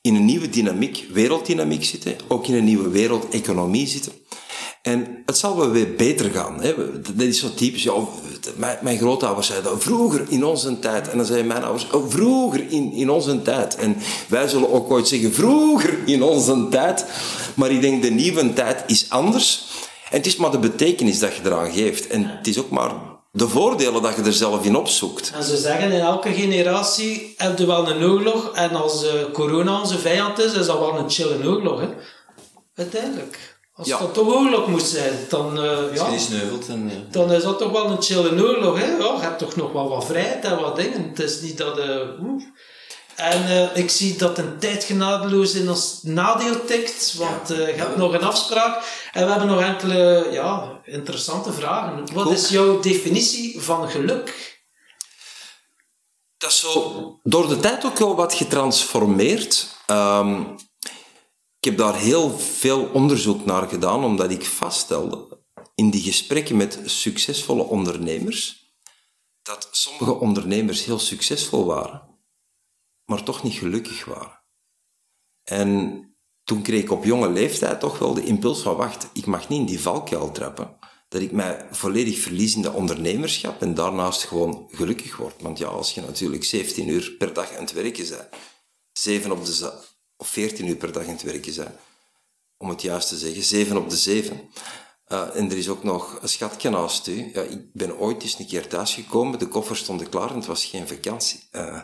in een nieuwe dynamiek, werelddynamiek zitten, ook in een nieuwe wereldeconomie zitten. En het zal wel weer beter gaan. Hè. Dat is zo typisch. Ja, mijn, mijn grootouders zeiden vroeger in onze tijd. En dan zeiden mijn ouders oh, vroeger in, in onze tijd. En wij zullen ook ooit zeggen vroeger in onze tijd. Maar ik denk de nieuwe tijd is anders. En het is maar de betekenis dat je eraan geeft. En het is ook maar de voordelen dat je er zelf in opzoekt. En ze zeggen, in elke generatie heb je wel een oorlog. En als eh, corona onze vijand is, is dat wel een chille oorlog. Hè? Uiteindelijk. Als Ja. dat toch oorlog moet zijn, dan, eh, je ja, die sneuvelt, en, dan is dat toch wel een chille oorlog. Hè? Ja, je hebt toch nog wel wat vrijheid en wat dingen. Het is niet dat... oeh. En eh, ik zie dat een tijd genadeloos in ons nadeel tikt, want je hebt nog een afspraak. En we hebben nog enkele ja, interessante vragen. Wat Goed. is jouw definitie van geluk? Dat is zo door de tijd ook wel wat getransformeerd. Ehm, ik heb daar heel veel onderzoek naar gedaan, omdat ik vaststelde in die gesprekken met succesvolle ondernemers dat sommige ondernemers heel succesvol waren, maar toch niet gelukkig waren. En toen kreeg ik op jonge leeftijd toch wel de impuls van wacht, ik mag niet in die valkuil trappen. Dat ik mij volledig verlies in de ondernemerschap en daarnaast gewoon gelukkig word. Want ja, als je natuurlijk 17 uur per dag aan het werken bent, 7 op de of 14 uur per dag aan het werken bent, om het juist te zeggen, 7 op de 7. Eh, en er is ook nog een schatje. Ja, ik ben ooit eens een keer thuisgekomen, de koffers stonden klaar en het was geen vakantie. Eh,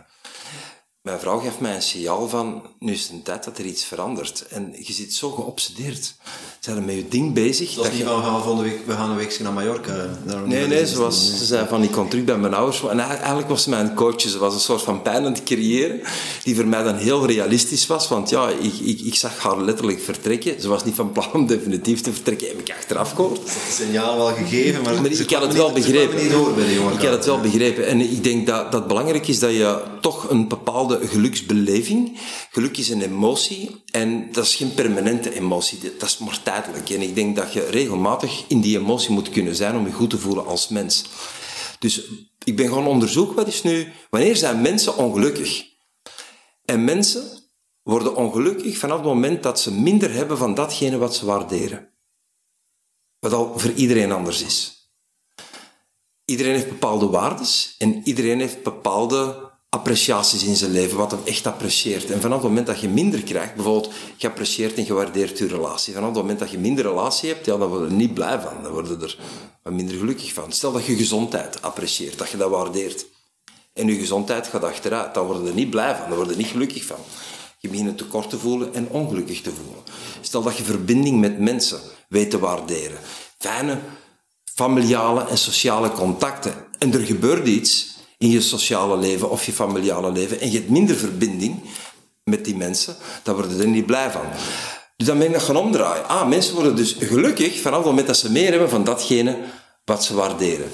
mijn vrouw geeft mij een signaal van, nu is het tijd dat er iets verandert. En je zit zo geobsedeerd. Zijn er met je ding bezig. Dat is niet je... van, we gaan, volgende week, we gaan een weekje naar Mallorca. Daarom Nee, dat nee, ze, was, ze zei van, ik kom terug bij mijn ouders. En eigenlijk was ze mijn coach. Ze was een soort van pijn aan het creëren, die voor mij dan heel realistisch was. Want ja, ik, ik, ik zag haar letterlijk vertrekken. Ze was niet van plan om definitief te vertrekken, heb ik achteraf gehoord. Het signaal wel gegeven, maar, Maar ze ik had het wel niet- ze begrepen. kwamen niet door bij de jongen. Ik had het wel begrepen. En ik denk dat, dat het belangrijk is dat je toch een bepaalde geluksbeleving... Geluk is een emotie en dat is geen permanente emotie. Dat is maar tijdelijk. En ik denk dat je regelmatig in die emotie moet kunnen zijn om je goed te voelen als mens. Dus ik ben gaan onderzoeken, wat is nu... Wanneer zijn mensen ongelukkig? En mensen worden ongelukkig vanaf het moment dat ze minder hebben van datgene wat ze waarderen. Wat al voor iedereen anders is. Iedereen heeft bepaalde waardes en iedereen heeft bepaalde appreciaties in zijn leven, wat hem echt apprecieert. En vanaf het moment dat je minder krijgt, bijvoorbeeld, je apprecieert en je waardeert je relatie. Vanaf het moment dat je minder relatie hebt, ja, dan word je er niet blij van. Dan word je er wat minder gelukkig van. Stel dat je gezondheid apprecieert, dat je dat waardeert. En je gezondheid gaat achteruit, dan word je er niet blij van, dan word je er niet gelukkig van. Je begint een tekort te voelen en ongelukkig te voelen. Stel dat je verbinding met mensen weet te waarderen. Fijne familiale en sociale contacten. En er gebeurt iets in je sociale leven of je familiale leven en je hebt minder verbinding met die mensen, dan worden er niet blij van. Dus dan ben ik dat gaan omdraaien. Ah, mensen worden dus gelukkig vanaf het moment dat ze meer hebben van datgene wat ze waarderen.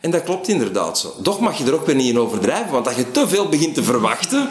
En dat klopt inderdaad zo. Doch mag je er ook weer niet in overdrijven, want als je te veel begint te verwachten,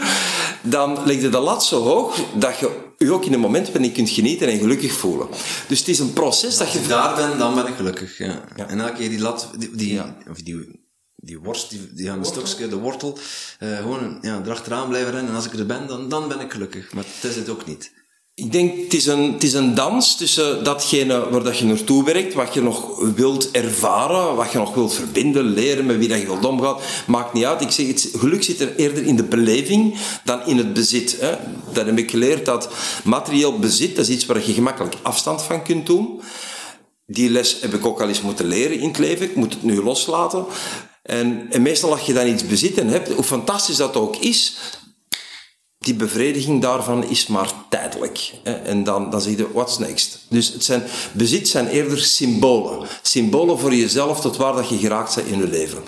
dan leg je de lat zo hoog dat je je ook in een moment bent niet kunt genieten en gelukkig voelen. Dus het is een proces dat je... Als ik daar ben, dan ben ik gelukkig. Ja. En elke keer die lat, die, die, of die, die worst, die, die aan een stukje, de wortel, eh, gewoon ja, erachteraan blijven rennen. En als ik er ben, dan, dan ben ik gelukkig. Maar het is het ook niet. Ik denk, het is, een, het is een dans tussen datgene waar dat je naartoe werkt, wat je nog wilt ervaren, wat je nog wilt verbinden, leren, met wie dat je wilt omgaan. Maakt niet uit. Ik zeg, het geluk zit er eerder in de beleving dan in het bezit. Hè. Dat heb ik geleerd, dat materieel bezit, dat is iets waar je gemakkelijk afstand van kunt doen. Die les heb ik ook al eens moeten leren in het leven. Ik moet het nu loslaten. En, en meestal als je dan iets bezit en hebt, hoe fantastisch dat ook is, die bevrediging daarvan is maar tijdelijk. En dan, dan zeg je, what's next? Dus het zijn, bezit zijn eerder symbolen. Symbolen voor jezelf tot waar dat je geraakt bent in je leven.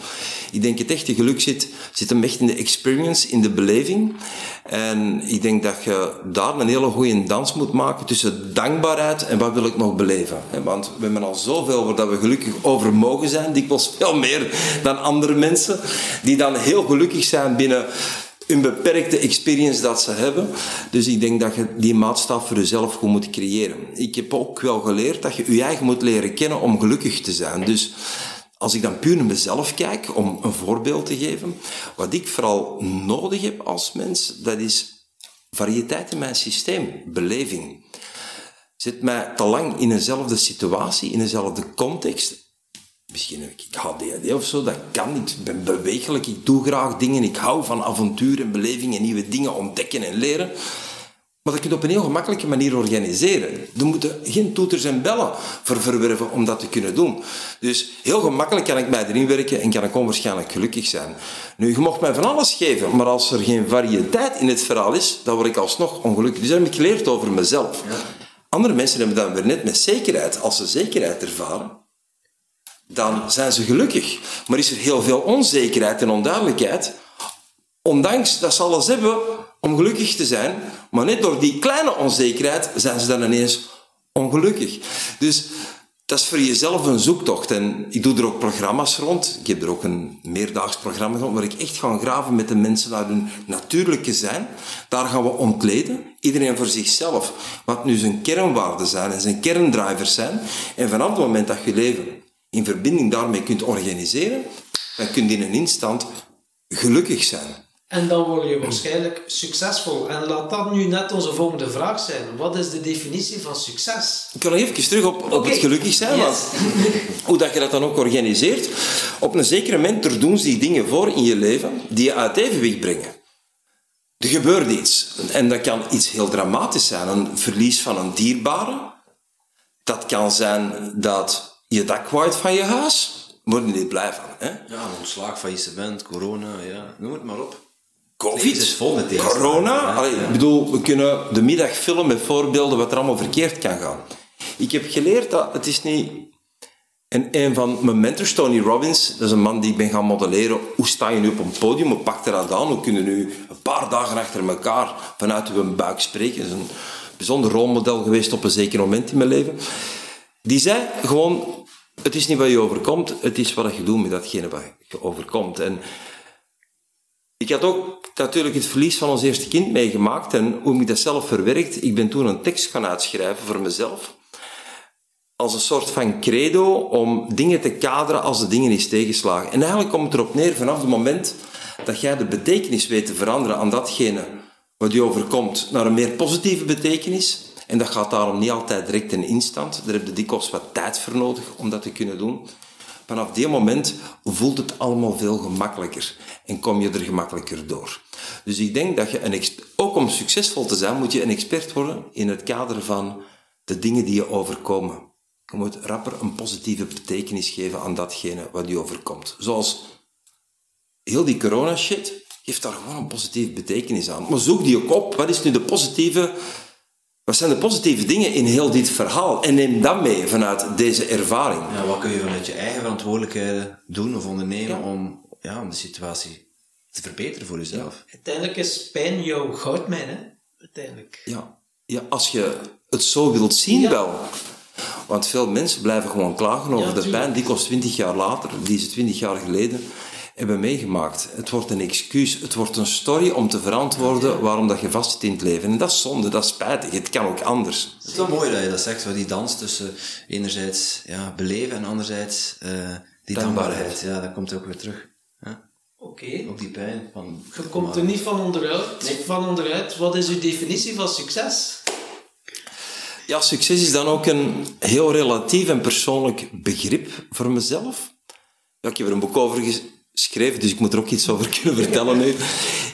Ik denk het echte geluk zit, zit hem echt in de experience, in de beleving. En ik denk dat je daar een hele goede dans moet maken tussen dankbaarheid en wat wil ik nog beleven. Want we hebben al zoveel waar dat we gelukkig over mogen zijn, dikwijls veel meer dan andere mensen, die dan heel gelukkig zijn binnen een beperkte experience dat ze hebben. Dus ik denk dat je die maatstaf voor jezelf goed moet creëren. Ik heb ook wel geleerd dat je je eigen moet leren kennen om gelukkig te zijn. Dus als ik dan puur naar mezelf kijk, om een voorbeeld te geven, wat ik vooral nodig heb als mens, dat is variëteit in mijn systeem, beleving. Zet mij te lang in eenzelfde situatie, in eenzelfde context, Misschien heb ik of zo, dat kan niet. Ik ben bewegelijk, ik doe graag dingen, ik hou van avontuur en beleving en nieuwe dingen ontdekken en leren. Maar dat kun je op een heel gemakkelijke manier organiseren. Er moeten geen toeters en bellen voor verwerven om dat te kunnen doen. Dus heel gemakkelijk kan ik mij erin werken en kan ik onwaarschijnlijk gelukkig zijn. Nu, je mocht mij van alles geven, maar als er geen variëteit in het verhaal is, dan word ik alsnog ongelukkig. Dus dat heb ik geleerd over mezelf. Andere mensen hebben dat weer net met zekerheid. Als ze zekerheid ervaren, dan zijn ze gelukkig. Maar is er heel veel onzekerheid en onduidelijkheid, ondanks dat ze alles hebben om gelukkig te zijn, maar net door die kleine onzekerheid zijn ze dan ineens ongelukkig. Dus dat is voor jezelf een zoektocht. En ik doe er ook programma's rond. Ik heb er ook een meerdaags programma rond, waar ik echt ga graven met de mensen naar hun natuurlijke zijn. Daar gaan we ontleden, iedereen voor zichzelf, wat nu zijn kernwaarden zijn en zijn kerndrivers zijn. En vanaf het moment dat je leven in verbinding daarmee kunt organiseren, dan kun je in een instant gelukkig zijn. En dan word je waarschijnlijk succesvol. En laat dat nu net onze volgende vraag zijn. Wat is de definitie van succes? Ik kan nog even terug op, op het gelukkig zijn, Yes. want hoe dat je dat dan ook organiseert. Op een zeker moment er doen zich dingen voor in je leven die je uit evenwicht brengen. Er gebeurt iets. En dat kan iets heel dramatisch zijn. Een verlies van een dierbare. Dat kan zijn dat je dak waait van je huis. Word je niet blij van. Hè? Ja, een ontslag, faillissement, corona, ja, noem het maar op. COVID, is vol met corona. Ja, Allee, ja. Ik bedoel, we kunnen de middag vullen met voorbeelden wat er allemaal verkeerd kan gaan. Ik heb geleerd dat het is niet... En een van mijn mentors, Tony Robbins, dat is een man die ik ben gaan modelleren. Hoe sta je nu op een podium? Hoe pak je dat aan? Hoe kunnen nu een paar dagen achter elkaar vanuit uw buik spreken? Dat is een bijzonder rolmodel geweest op een zeker moment in mijn leven. Die zei gewoon, het is niet wat je overkomt, het is wat je doet met datgene wat je overkomt. En ik had ook natuurlijk het verlies van ons eerste kind meegemaakt en hoe ik dat zelf verwerkt. Ik ben toen een tekst gaan uitschrijven voor mezelf. Als een soort van credo om dingen te kaderen als de dingen is tegenslagen. En eigenlijk komt het erop neer vanaf het moment dat jij de betekenis weet te veranderen aan datgene wat je overkomt naar een meer positieve betekenis. En dat gaat daarom niet altijd direct in instant. Daar heb je dikwijls wat tijd voor nodig om dat te kunnen doen. Vanaf die moment voelt het allemaal veel gemakkelijker en kom je er gemakkelijker door. Dus ik denk dat je, een ook om succesvol te zijn, moet je een expert worden in het kader van de dingen die je overkomen. Je moet rapper een positieve betekenis geven aan datgene wat je overkomt. Zoals heel die corona shit, geeft daar gewoon een positieve betekenis aan. Maar zoek die ook op. Wat is nu de positieve wat zijn de positieve dingen in heel dit verhaal? En neem dat mee vanuit deze ervaring. Ja, wat kun je vanuit je eigen verantwoordelijkheden doen of ondernemen om, ja, om de situatie te verbeteren voor jezelf? Uiteindelijk is pijn jouw goudmijn, hè? Uiteindelijk. Ja, ja als je het zo wilt zien Ja. wel. Want veel mensen blijven gewoon klagen over Ja, de pijn die kost 20 jaar later, die ze 20 jaar geleden hebben meegemaakt. Het wordt een excuus, het wordt een story om te verantwoorden waarom dat je vast zit in het leven. En dat is zonde, dat is spijtig. Het kan ook anders. Het is wel mooi dat je dat zegt, die dans tussen enerzijds ja, beleven en anderzijds eh, die Dankbaarheid. dankbaarheid. Ja, dat komt ook weer terug. Ja? Oké. Ook die pijn van... Je komt er niet van onderuit. Van onderuit. Wat is uw definitie van succes? Ja, succes is dan ook een heel relatief en persoonlijk begrip voor mezelf. Ja, ik heb er een boek over geschreven, dus ik moet er ook iets over kunnen vertellen nu.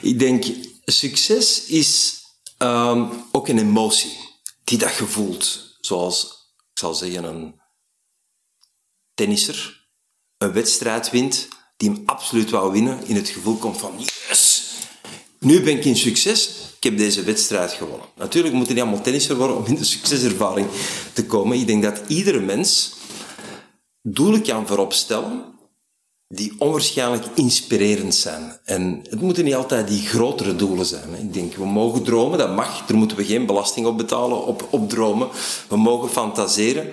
Ik denk, succes is ehm, ook een emotie die dat je voelt. Zoals, ik zal zeggen, een tennisser een wedstrijd wint die hem absoluut wou winnen, in het gevoel komt van yes, nu ben ik in succes, ik heb deze wedstrijd gewonnen. Natuurlijk moet je niet allemaal tennisser worden om in de succeservaring te komen. Ik denk dat iedere mens doelen kan voorop stellen die onwaarschijnlijk inspirerend zijn. En het moeten niet altijd die grotere doelen zijn. Ik denk, we mogen dromen, dat mag. Daar moeten we geen belasting op betalen, op, op dromen. We mogen fantaseren.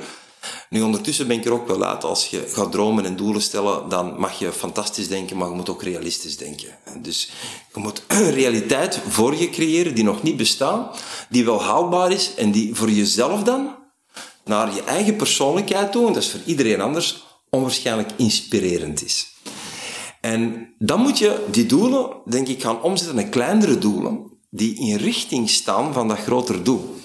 Nu, ondertussen ben ik er ook wel uit. Als je gaat dromen en doelen stellen, dan mag je fantastisch denken, maar je moet ook realistisch denken. Dus je moet een realiteit voor je creëren die nog niet bestaat, die wel haalbaar is en die voor jezelf dan naar je eigen persoonlijkheid toe, en dat is voor iedereen anders, onwaarschijnlijk inspirerend is. En dan moet je die doelen, denk ik, gaan omzetten naar kleinere doelen, die in richting staan van dat grotere doel.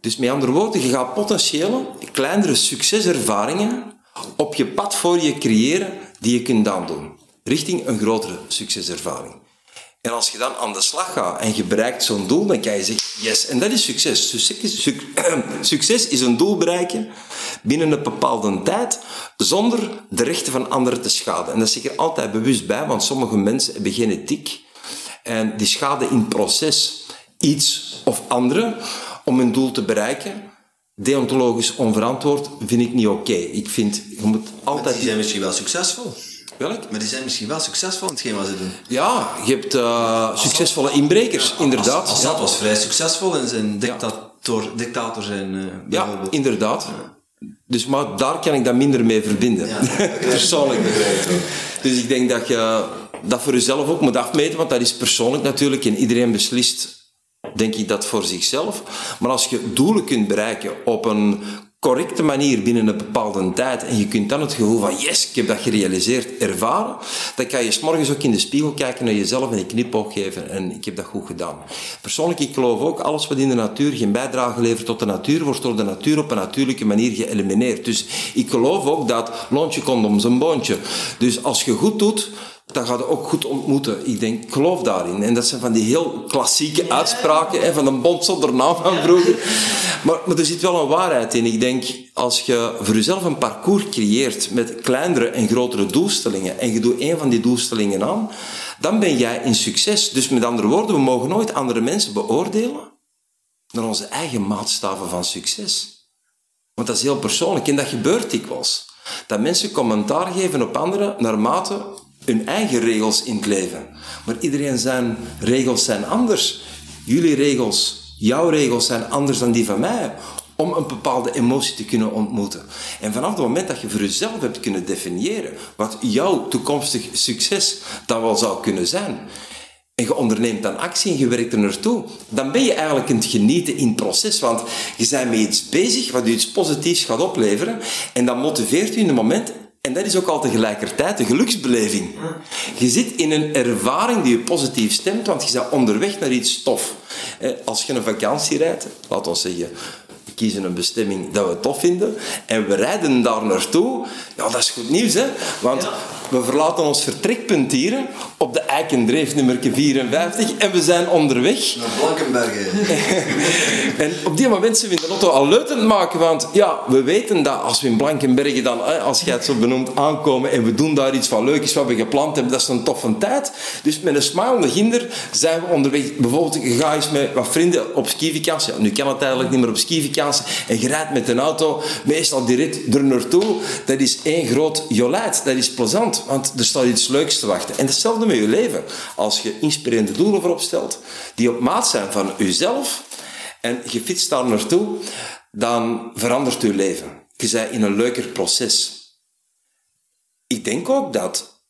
Dus met andere woorden, je gaat potentiële, kleinere succeservaringen op je pad voor je creëren die je kunt aandoen. Richting een grotere succeservaring. En als je dan aan de slag gaat en je bereikt zo'n doel, dan kan je zeggen, yes, en dat is succes. Succes, suc- succes is een doel bereiken binnen een bepaalde tijd, zonder de rechten van anderen te schaden. En dat ik er altijd bewust bij, want sommige mensen hebben genetiek en die schaden in het proces iets of andere om hun doel te bereiken. Deontologisch onverantwoord vind ik niet oké. Ik vind, je moet altijd... Die zijn misschien wel succesvol. Welk? Maar die zijn misschien wel succesvol in hetgeen wat ze doen. Ja, je hebt eh, succesvolle inbrekers, inderdaad. Assad Ja. was vrij succesvol in zijn dictator, dictator zijn, eh, Ja, inderdaad. Dus, maar daar kan ik dat minder mee verbinden. persoonlijk. Dus ik denk dat je dat voor jezelf ook moet afmeten, want dat is persoonlijk natuurlijk en iedereen beslist, denk ik, dat voor zichzelf. Maar als je doelen kunt bereiken op een correcte manier binnen een bepaalde tijd en je kunt dan het gevoel van yes, ik heb dat gerealiseerd ervaren, dan kan je s morgens ook in de spiegel kijken naar jezelf en een knipoog geven en ik heb dat goed gedaan. Persoonlijk, ik geloof ook, alles wat in de natuur geen bijdrage levert tot de natuur, wordt door de natuur op een natuurlijke manier geëlimineerd. Dus ik geloof ook dat loont je condoms een boontje. Dus als je goed doet, dan ga je ook goed ontmoeten. Ik denk, geloof daarin. En dat zijn van die heel klassieke uitspraken, hè, van een bond zonder naam van vroeger. Maar, maar er zit wel een waarheid in. Ik denk, als je voor jezelf een parcours creëert met kleinere en grotere doelstellingen, en je doet één van die doelstellingen aan, dan ben jij in succes. Dus met andere woorden, we mogen nooit andere mensen beoordelen naar onze eigen maatstaven van succes. Want dat is heel persoonlijk en dat gebeurt dikwijls. Dat mensen commentaar geven op anderen naarmate hun eigen regels in het leven. Maar iedereen zijn regels zijn anders. Jullie regels, jouw regels zijn anders dan die van mij om een bepaalde emotie te kunnen ontmoeten. En vanaf het moment dat je voor jezelf hebt kunnen definiëren wat jouw toekomstig succes dan wel zou kunnen zijn, en je onderneemt dan actie en je werkt er naartoe, dan ben je eigenlijk aan het genieten in het proces. Want je bent met iets bezig wat je iets positiefs gaat opleveren. En dat motiveert je in het moment. En dat is ook al tegelijkertijd de geluksbeleving. Je zit in een ervaring die je positief stemt, want je bent onderweg naar iets tof. Als je een vakantie rijdt, laat ons zeggen, we kiezen een bestemming dat we tof vinden en we rijden daar naartoe, ja, dat is goed nieuws, hè? Want we verlaten ons vertrekpunt hier op de Eikendreef nummer 54 en we zijn onderweg. Naar Blankenbergen. en op die moment zijn we in de auto al leutend maken, want ja, we weten dat als we in Blankenbergen dan, als jij het zo benoemt, aankomen en we doen daar iets van leuk is wat we gepland hebben, dat is een toffe tijd. Dus met een smilende ginder zijn we onderweg. Bijvoorbeeld, je gaat eens met wat vrienden op skivakantie. Ja, nu kan het eigenlijk niet meer op skivakantie. En je rijdt met een auto, meestal die rit er naartoe. Dat is één groot jolijt. Dat is plezant, want er staat iets leuks te wachten. En hetzelfde met je leven. Als je inspirerende doelen voorop stelt, die op maat zijn van jezelf, en je fietst daar naartoe, dan verandert je leven. Je bent in een leuker proces. Ik denk ook dat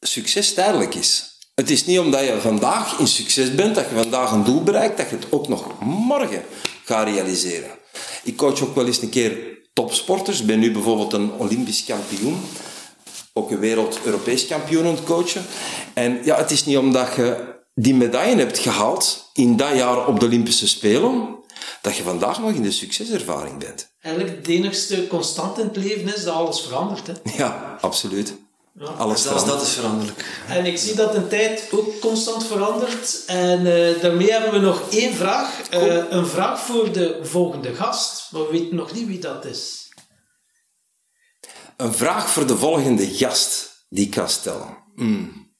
succes tijdelijk is. Het is niet omdat je vandaag in succes bent, dat je vandaag een doel bereikt, dat je het ook nog morgen gaat realiseren. Ik coach ook wel eens een keer topsporters. Ik ben nu bijvoorbeeld een Olympisch kampioen. Ook een wereld-Europees kampioen aan het coachen. En ja, het is niet omdat je die medaille hebt gehaald in dat jaar op de Olympische Spelen, dat je vandaag nog in de succeservaring bent. Eigenlijk het enigste constant in het leven is dat alles verandert. Hè? Ja, absoluut. Ja. Alles Zelfs verandert. dat is veranderlijk. En ik zie dat de tijd ook constant verandert. En eh, daarmee hebben we nog één vraag. Eh, een vraag voor de volgende gast. Maar we weten nog niet wie dat is. Een vraag voor de volgende gast die ik ga stellen. Hmm.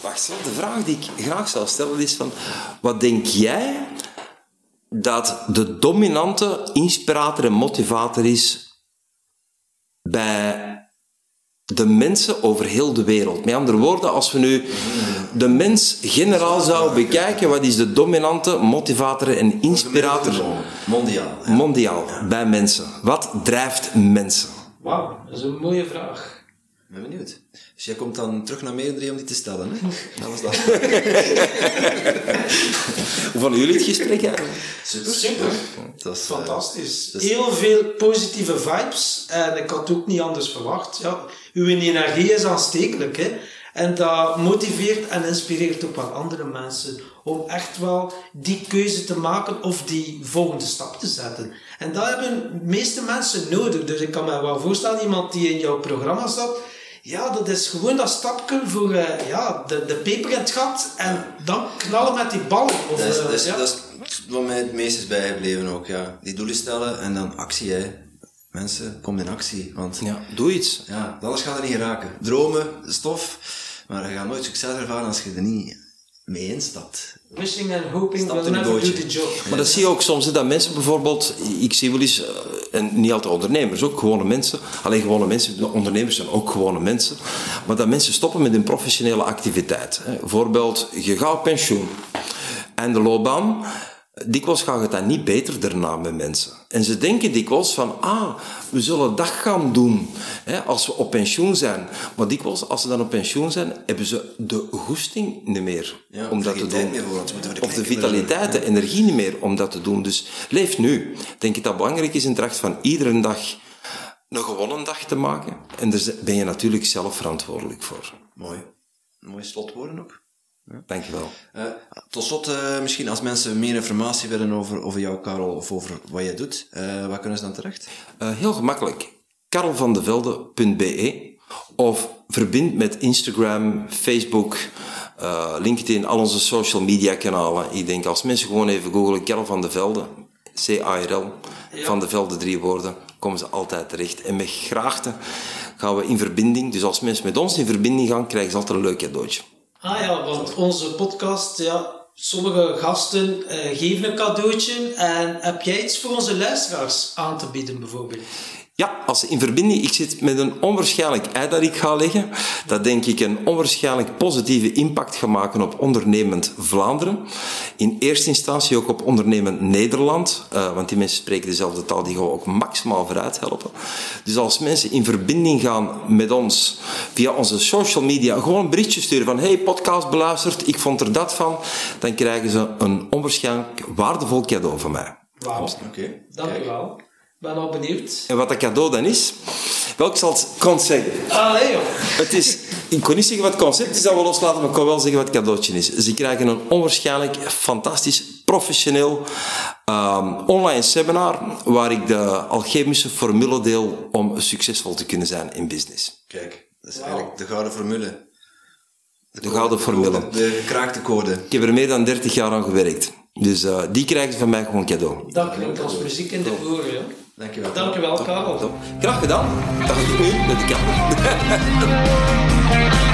Wacht, de vraag die ik graag zou stellen is van... Wat denk jij dat de dominante inspirator en motivator is bij de mensen over heel de wereld? Met andere woorden, als we nu de mens generaal zouden bekijken, wat is de dominante motivator en inspirator Mondiaal. mondiaal bij mensen? Wat drijft mensen? Wauw, dat is een mooie vraag. Ik ben benieuwd. Dus jij komt dan terug naar Meerdere om die te stellen, hè? Dat was dat. Hoe vonden jullie het gesprek eigenlijk? Super. Super. Dat is, eh, Fantastisch. dus- Heel veel positieve vibes. En ik had ook niet anders verwacht. Ja, uw energie is aanstekelijk. Hè? En dat motiveert en inspireert ook wel andere mensen om echt wel die keuze te maken of die volgende stap te zetten. En dat hebben de meeste mensen nodig. Dus ik kan me wel voorstellen, iemand die in jouw programma zat, ja, dat is gewoon dat stapje voor eh, ja, de, de peper in het gat en dan knallen met die ballen. Of, Dat is, eh, dat, is, ja. dat is wat mij het meest is bijgebleven ook, ja. Die doelen stellen en dan actie, hè. Mensen, kom in actie. Want ja. Ja, doe iets. alles gaat er niet geraken. Dromen, stof, maar je gaat nooit succes ervaren als je er niet mee instapt. Wishing and hoping Stap will never do bootje. the job. Maar dat zie je ook soms, dat mensen bijvoorbeeld, ik zie wel eens, eh, en niet altijd ondernemers, ook gewone mensen, alleen gewone mensen, de ondernemers zijn ook gewone mensen, maar dat mensen stoppen met hun professionele activiteit. Hè. Bijvoorbeeld, je gaat op pensioen en de loopbaan, dikwijls gaat het dan niet beter daarna met mensen. En ze denken dikwijls van, ah, we zullen dat gaan doen hè, als we op pensioen zijn. Maar dikwijls, als ze dan op pensioen zijn, hebben ze de goesting niet meer Ja, om dat te doen. meer de Of de vitaliteit, de energie niet meer om dat te doen. Dus leef nu. Ik denk dat dat belangrijk is in tracht van iedere dag een gewonnen dag te maken. En daar ben je natuurlijk zelf verantwoordelijk voor. Mooi. Mooie slotwoorden ook. Dankjewel. Eh, tot slot, eh, misschien als mensen meer informatie willen over, over jou, Karel, of over wat jij doet, eh, waar kunnen ze dan terecht? Eh, heel gemakkelijk. karelvandevelde.be of verbind met Instagram, Facebook, uh, LinkedIn, al onze social media kanalen. Ik denk als mensen gewoon even googlen Karel van de Velde, C-A-R-L, van de Velde drie woorden, komen ze altijd terecht. En met graagte gaan we in verbinding. Dus als mensen met ons in verbinding gaan, krijgen ze altijd een leuk cadeautje. Ah ja, want onze podcast, ja, sommige gasten uh, geven een cadeautje. En heb jij iets voor onze luisteraars aan te bieden bijvoorbeeld? Ja, als ze in verbinding... Ik zit met een onwaarschijnlijk ei dat ik ga leggen. Dat denk ik een onwaarschijnlijk positieve impact gaat maken op ondernemend Vlaanderen. In eerste instantie ook op ondernemend Nederland. Uh, want die mensen spreken dezelfde taal, die gaan we ook maximaal vooruit helpen. Dus als mensen in verbinding gaan met ons via onze social media, gewoon een berichtje sturen van hey, podcast beluisterd, ik vond er dat van, dan krijgen ze een onwaarschijnlijk waardevol cadeau van mij. Wauw, oké. Okay. Dank u wel ben al benieuwd. En wat dat cadeau dan is? Wel, ik zal het concept zeggen. Allee, joh. Het is, ik kon niet zeggen wat het concept is, dat we loslaten, maar ik kan wel zeggen wat het cadeautje is. Ze krijgen een onwaarschijnlijk fantastisch, professioneel um, online seminar waar ik de alchemische formule deel om succesvol te kunnen zijn in business. Kijk, dat is eigenlijk de gouden formule. De, de gouden formule. De gekraakte code. Ik heb er meer dan 30 jaar aan gewerkt. Dus uh, die krijgen ze van mij gewoon cadeau. Dat klinkt als muziek in de oren. Dankjewel. Dankjewel, Karel. Graag gedaan. Ik nu met de kamer.